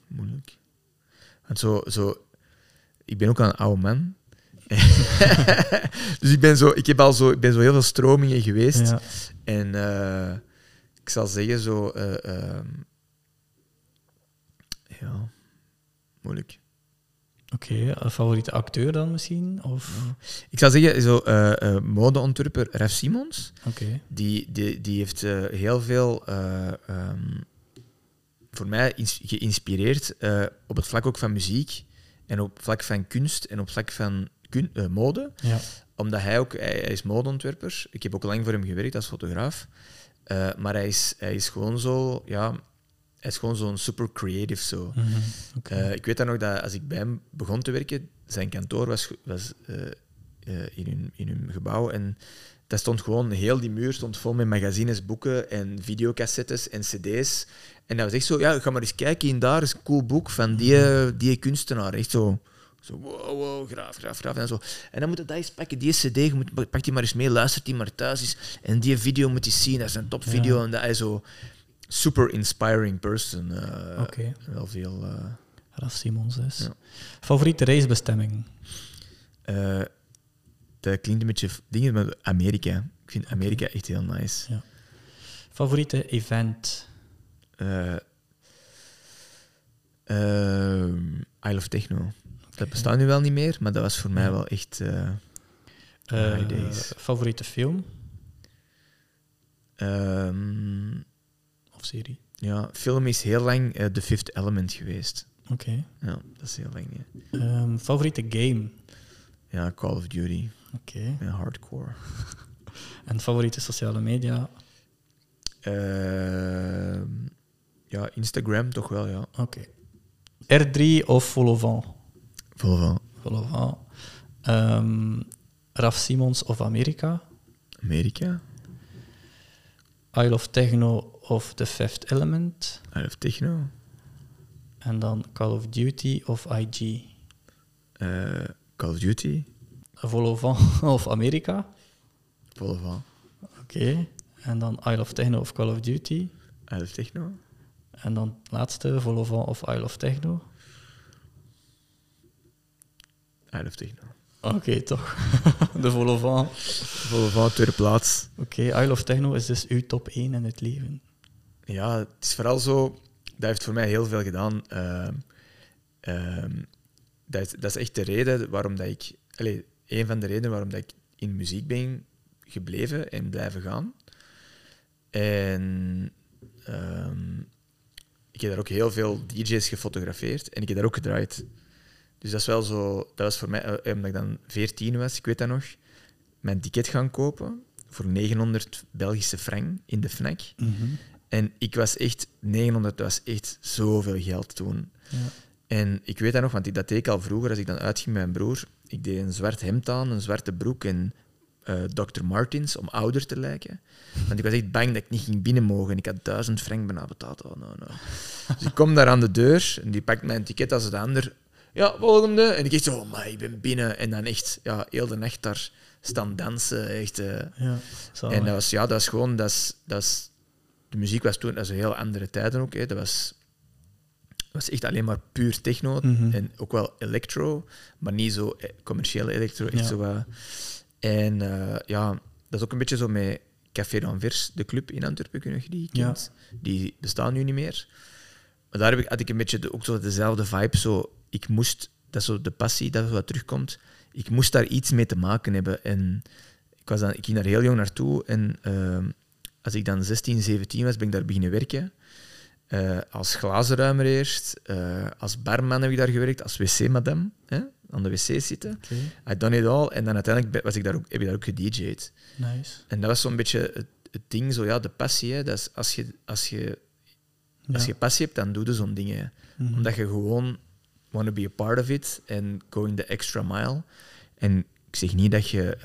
moeilijk. Want zo, zo, ik ben ook al een oude man. *laughs* dus ik ben, zo, ik, heb al zo, ik ben zo heel veel stromingen geweest. Ja. En eh, ik zal zeggen zo... eh, ehm, ja, moeilijk. Oké, een favoriete acteur dan misschien? Of... Ik zal zeggen, zo, eh, eh, modeontwerper Raf Simons, Oké. die, die, die heeft eh, heel veel eh, ehm, voor mij geïnspireerd eh, op het vlak ook van muziek en op het vlak van kunst en op het vlak van kun- eh, mode. Ja. Omdat hij ook, hij, hij is modeontwerper. Ik heb ook lang voor hem gewerkt als fotograaf. Eh, maar hij is, hij is gewoon zo, ja, hij is gewoon zo'n super creative zo. Mhm. Eh, ik weet dan nog dat als ik bij hem begon te werken, zijn kantoor was, was eh, eh, in, hun, in hun gebouw. En dat stond gewoon, heel die muur stond vol met magazines, boeken en videocassettes en cd's. En dat was echt zo, ja, ga maar eens kijken, in daar is een cool boek van die, eh, die kunstenaar. Echt zo, zo wow, wow, graaf, graaf, graaf. En, zo. en dan moet je dat eens pakken, die cd, je moet, pak die maar eens mee, luistert die maar thuis eens. En die video moet je zien, dat is een topvideo. Ja. En dat is zo super inspiring person. eh, Oké. Wel veel... eh, Raf Simons dus. Ja. Favoriete reisbestemming? Eh, dat klinkt een beetje dingen met Amerika. Ik vind Amerika echt heel nice. Favoriete event? Eh ehm, I Love Techno. Dat bestaat nu wel niet meer, maar dat was voor mij Ja. wel echt favoriete film? ehm, Of serie. Ja, film is heel lang eh, The Fifth Element geweest. Oké. Ja, dat is heel lang. Ja, Ehm, favoriete game? ja Call of Duty. Oké. Ja, hardcore. *laughs* En favoriete sociale media? Ehm, ja, Instagram toch wel, ja. Oké. R3 of Volovent? Vol van. Ehm, Raf Simons of Amerika? Amerika. Isle of Techno of The Fifth Element? I of Techno. En dan Call of Duty of IG? Eh, Call of Duty. Volovent *laughs* of Amerika? Vol van Oké. En dan Isle of Techno of Call of Duty? I of Techno. En dan het laatste, Volovent of Isle of Techno? I of Techno. Oké, toch. *laughs* De Volovent. Vol van tweede plaats. Oké, Isle of Techno is dus uw top 1 in het leven. Ja, het is vooral zo. Dat heeft voor mij heel veel gedaan. Ehm, ehm, dat, is, dat is echt de reden waarom dat ik. Allee, een van de redenen waarom dat ik in muziek ben gebleven en blijven gaan. En ehm, ik heb daar ook heel veel DJ's gefotografeerd en ik heb daar ook gedraaid. Dus dat is wel zo. Dat was voor mij, eh, omdat ik dan 14 was, ik weet dat nog, mijn ticket gaan kopen voor 900 Belgische frank in de FNAC. En ik was echt, 900 dat was echt zoveel geld toen. Ja. En ik weet dat nog, want ik- dat deed ik al vroeger als ik dan uitging met mijn broer. Ik deed een zwart hemd aan, een zwarte broek en eh, Dr. Martens om ouder te lijken. Want ik was echt bang dat ik niet ging binnen mogen. En ik had duizend frank bijna betaald. Oh, no, no. Dus ik kom daar aan de deur en die pakt mijn ticket als de ander. Ja, volgende. En ik echt zo, oh, maar ik ben binnen. En dan echt, ja, heel de nacht daar staan dansen. Echt, eh, Ja, en dat was, ja, dat was gewoon, dat is, dat is, de muziek was toen, dat is een heel andere tijden ook. Hè. Dat was, was echt alleen maar puur techno Mhm. en ook wel electro, maar niet zo eh, commerciële electro. Echt Ja. zo, wat- en eh, ja, dat is ook een beetje zo met Café d'Anvers, de club in Antwerpen, kun je die Ja. kent. Die bestaan nu niet meer. Maar daar heb ik, had ik een beetje de, ook zo dezelfde vibe. Zo, ik moest, dat is zo de passie dat wat terugkomt. Ik moest daar iets mee te maken hebben. En ik, was dan, ik ging daar heel jong naartoe. En ehm, als ik dan 16, 17 was, ben ik daar beginnen werken. Eh, als glazenruimer eerst. eh, als barman heb ik daar gewerkt. Als wc-madame. Hè, aan de wc zitten. I done it all. En dan uiteindelijk was ik daar ook, heb ik daar ook gedj'd. nice. En dat was zo'n beetje het, het ding, zo, ja, de passie. Hè, dat is als, je, als, je, als je passie hebt, dan doe je zo'n dingen. Mhm. Omdat je gewoon want to be a part of it en going the extra mile. En ik zeg niet dat je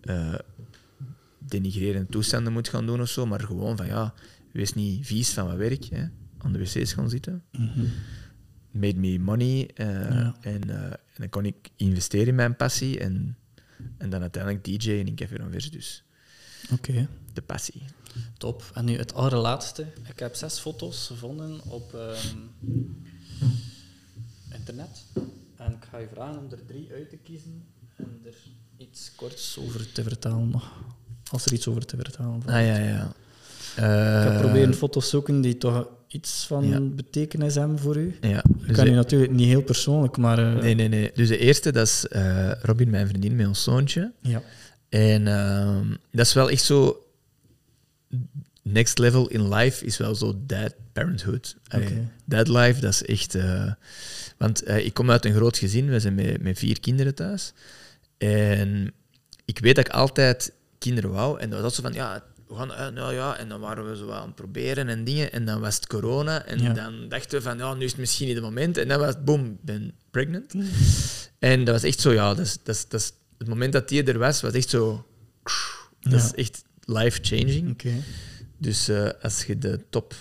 eh, denigrerende toestanden moet gaan doen of zo, maar gewoon van ja, wees niet vies van wat werk. Hè. Aan de wc's gaan zitten. Mhm. Made me money. eh, Ja. en, eh, en dan kon ik investeren in mijn passie en, en dan uiteindelijk DJ in Café Anvers. Dus Oké, de passie. top. En nu het allerlaatste. Ik heb zes foto's gevonden op ehm, internet. En ik ga je vragen om er drie uit te kiezen en er iets korts over te vertellen nog. Als er iets over te vertellen valt. Ah ja, ja. Ik ga Eh, proberen foto's zoeken die toch iets van ja. betekenis hebben voor u. Ja, Ik dus kan u natuurlijk niet heel persoonlijk, maar... eh, Nee, nee, nee. Dus de eerste, dat is eh, Robin, mijn vriendin, met ons zoontje. Ja. En ehm, dat is wel echt zo... Next level in life is wel zo dad parenthood. Oké. Dad life, dat is echt... want ik kom uit een groot gezin. We zijn met, met vier kinderen thuis. En ik weet dat ik altijd kinderen wou. En dat was zo van, ja, we gaan uit, nou ja. En dan waren we zo aan het proberen en dingen. En dan was het corona. En Ja. dan dachten we van, ja, nu is het misschien niet het moment. En dan was het, boom, ben pregnant. En dat was echt zo, ja, dat is, dat is, dat is, het moment dat die er was, was echt zo... Dat is Ja. echt life-changing. Dus eh, als je de top,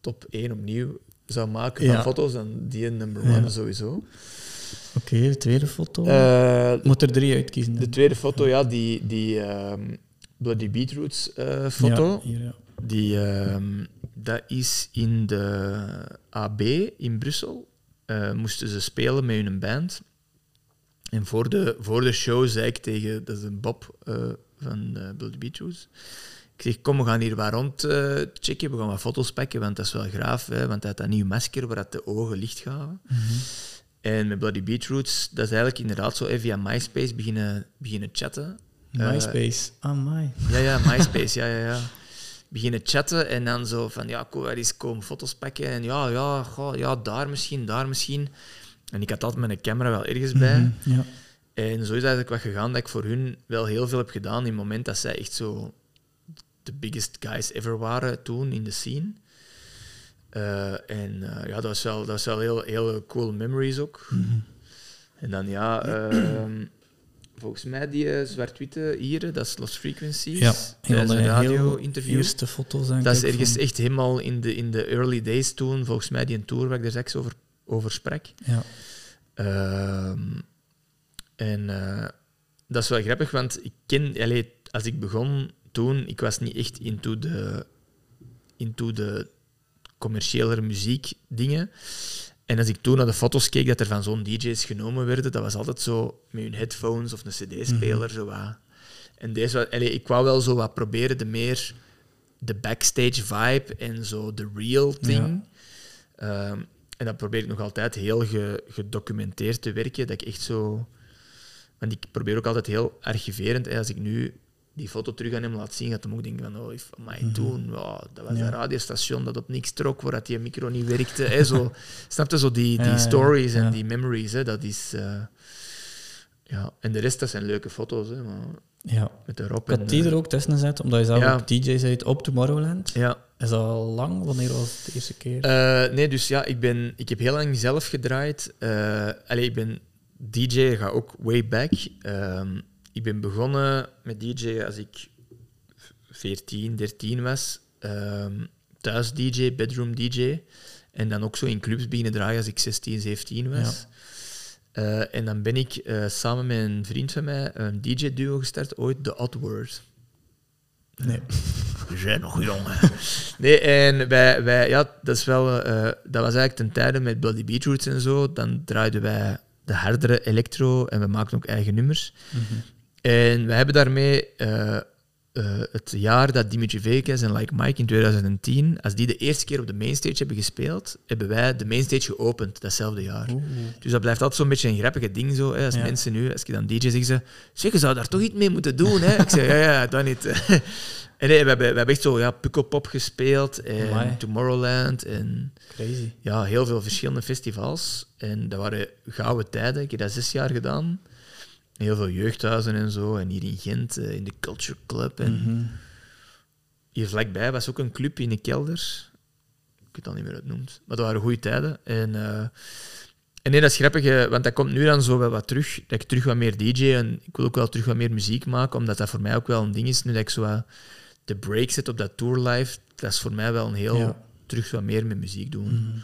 top 1 opnieuw zou maken Ja. van foto's, dan die number one sowieso. Oké, de tweede foto. Eh, Moet er drie uitkiezen. de tweede foto, ja, die, die ehm, Bloody Beetroots eh, foto. Ja, hier, ja. Die, ehm, dat is in de AB in Brussel. Eh, moesten ze spelen met hun band. En voor de, voor de show zei ik tegen, dat is een Bob van uh, Bloody Beetroots. Ik zeg, kom, we gaan hier wat rond checken. We gaan wat foto's pakken, want dat is wel graaf. Hè, want hij had dat nieuw masker waar dat de ogen licht gaven. En met Bloody Beetroots, dat is eigenlijk inderdaad zo even via MySpace beginnen, beginnen chatten. Eh, MySpace. Ah, my. ja, ja, MySpace, ja, ja, ja. beginnen chatten en dan zo van, ja, kom eens komen foto's pakken. En ja, ja, goh, ja, daar misschien, daar misschien. En ik had altijd mijn camera wel ergens bij. Mhm, Ja. En zo is eigenlijk wat gegaan dat ik voor hun wel heel veel heb gedaan in het moment dat zij echt zo de biggest guys ever waren toen in de scene. Eh, en eh, ja, dat was wel, dat was wel heel, heel cool memories ook. En dan ja, ehm, volgens mij die eh, zwart-witte hier, dat is Lost Frequencies. Ja, een heel radio-interview. eerste foto's Dat is ergens van- echt helemaal in de, in de early days toen, volgens mij die een tour waar ik daar straks over, over sprak. Ja. Ehm, en dat is wel grappig, want ik ken, allee, als ik begon toen, ik was niet echt into de, into de commerciële muziekdingen. En als ik toen naar de foto's keek dat er van zo'n DJ's genomen werden, dat was altijd zo met hun headphones of een CD-speler. zo wat. En deze, allee, ik wou wel zo wat proberen de meer de backstage vibe en zo de real thing. Ehm, en dat probeer ik nog altijd heel ge- gedocumenteerd te werken. Dat ik echt zo. Want ik probeer ook altijd heel archiverend. hè, Als ik nu die foto terug aan hem laat zien, gaat hem ook denken van, oh, if- amai, toen, ja, dat was Mhm. Ja. een radiostation dat op niks trok, waar dat die micro niet werkte. Hè, zo, *laughs* snap je, zo die, die Ja, ja, stories en die memories, hè, dat is... eh, ja, en de rest, dat zijn leuke foto's, hè, maar ja. met de Rob en, die eh, er ook tussen gezet, omdat je zelf ook DJ bent op Tomorrowland. Ja, Is dat al lang? Wanneer was het de eerste keer? Eh, nee, dus ja, ik, ben, ik heb heel lang zelf gedraaid. Eh allee, ik ben DJ, ik ga ook way back. Ehm, ik ben begonnen met DJ als ik 14, 13 was. Ehm, thuis DJ, bedroom DJ. En dan ook zo in clubs beginnen draaien als ik 16, 17 was. Eh, en dan ben ik eh, samen met een vriend van mij een DJ-duo gestart, ooit The Odd Word. nee. *laughs* We zijn nog jong. *laughs* Nee, en wij, wij, ja, dat, is wel, eh, dat was eigenlijk ten tijde met Bloody Beetroots en zo. Dan draaiden wij de hardere electro en we maakten ook eigen nummers. En we hebben daarmee eh, eh, het jaar dat Dimitri Vegas en Like Mike in 2010, als die de eerste keer op de mainstage hebben gespeeld, hebben wij de mainstage geopend datzelfde jaar. Dus dat blijft altijd zo'n beetje een grappige ding zo. Hè. Als Ja. mensen nu, als ik dan DJ zeg, ze, zeg, je zou daar toch iets mee moeten doen. Hè? Ik zeg, ja, ja, dat niet. *laughs* en nee, we hebben, we hebben echt zo ja, Pukkelpop gespeeld en Amai. Tomorrowland en Crazy. ja, heel veel verschillende festivals. En dat waren gouden tijden. Ik heb dat zes jaar gedaan. Heel veel jeugdhuizen en zo. En hier in Gent, eh, in de Culture Club. En Mhm. hier vlakbij was ook een club in de kelder. Ik weet al niet meer hoe het noemt. Maar dat waren goede tijden. En, eh, en nee, dat is grappig, eh, want dat komt nu dan zo wel wat terug. Dat ik terug wat meer DJ en ik wil ook wel terug wat meer muziek maken, omdat dat voor mij ook wel een ding is. Nu dat ik zo wat de break zet op dat tourlife, dat is voor mij wel een heel Ja. terug wat meer met muziek doen. Mhm.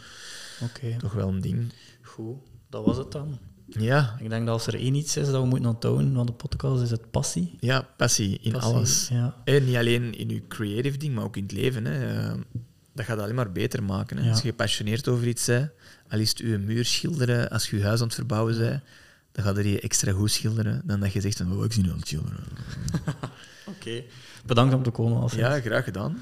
Oké, Toch wel een ding. goed. Dat was het dan. Ja, Ik denk dat als er één iets is dat we moeten onthouden van de podcast, is het passie. ja passie in Passie, alles. Ja. En niet alleen in je creative ding, maar ook in het leven. Hè. Eh, dat gaat alleen maar beter maken. Hè. Ja. Als je gepassioneerd over iets bent, al is het je muur schilderen, als je je huis aan het verbouwen bent, dan gaat er je extra goed schilderen dan dat je zegt, van, oh, ik zie nu aan het schilderen. *laughs* Oké. Bedankt om te komen. Alfred. Ja, graag gedaan.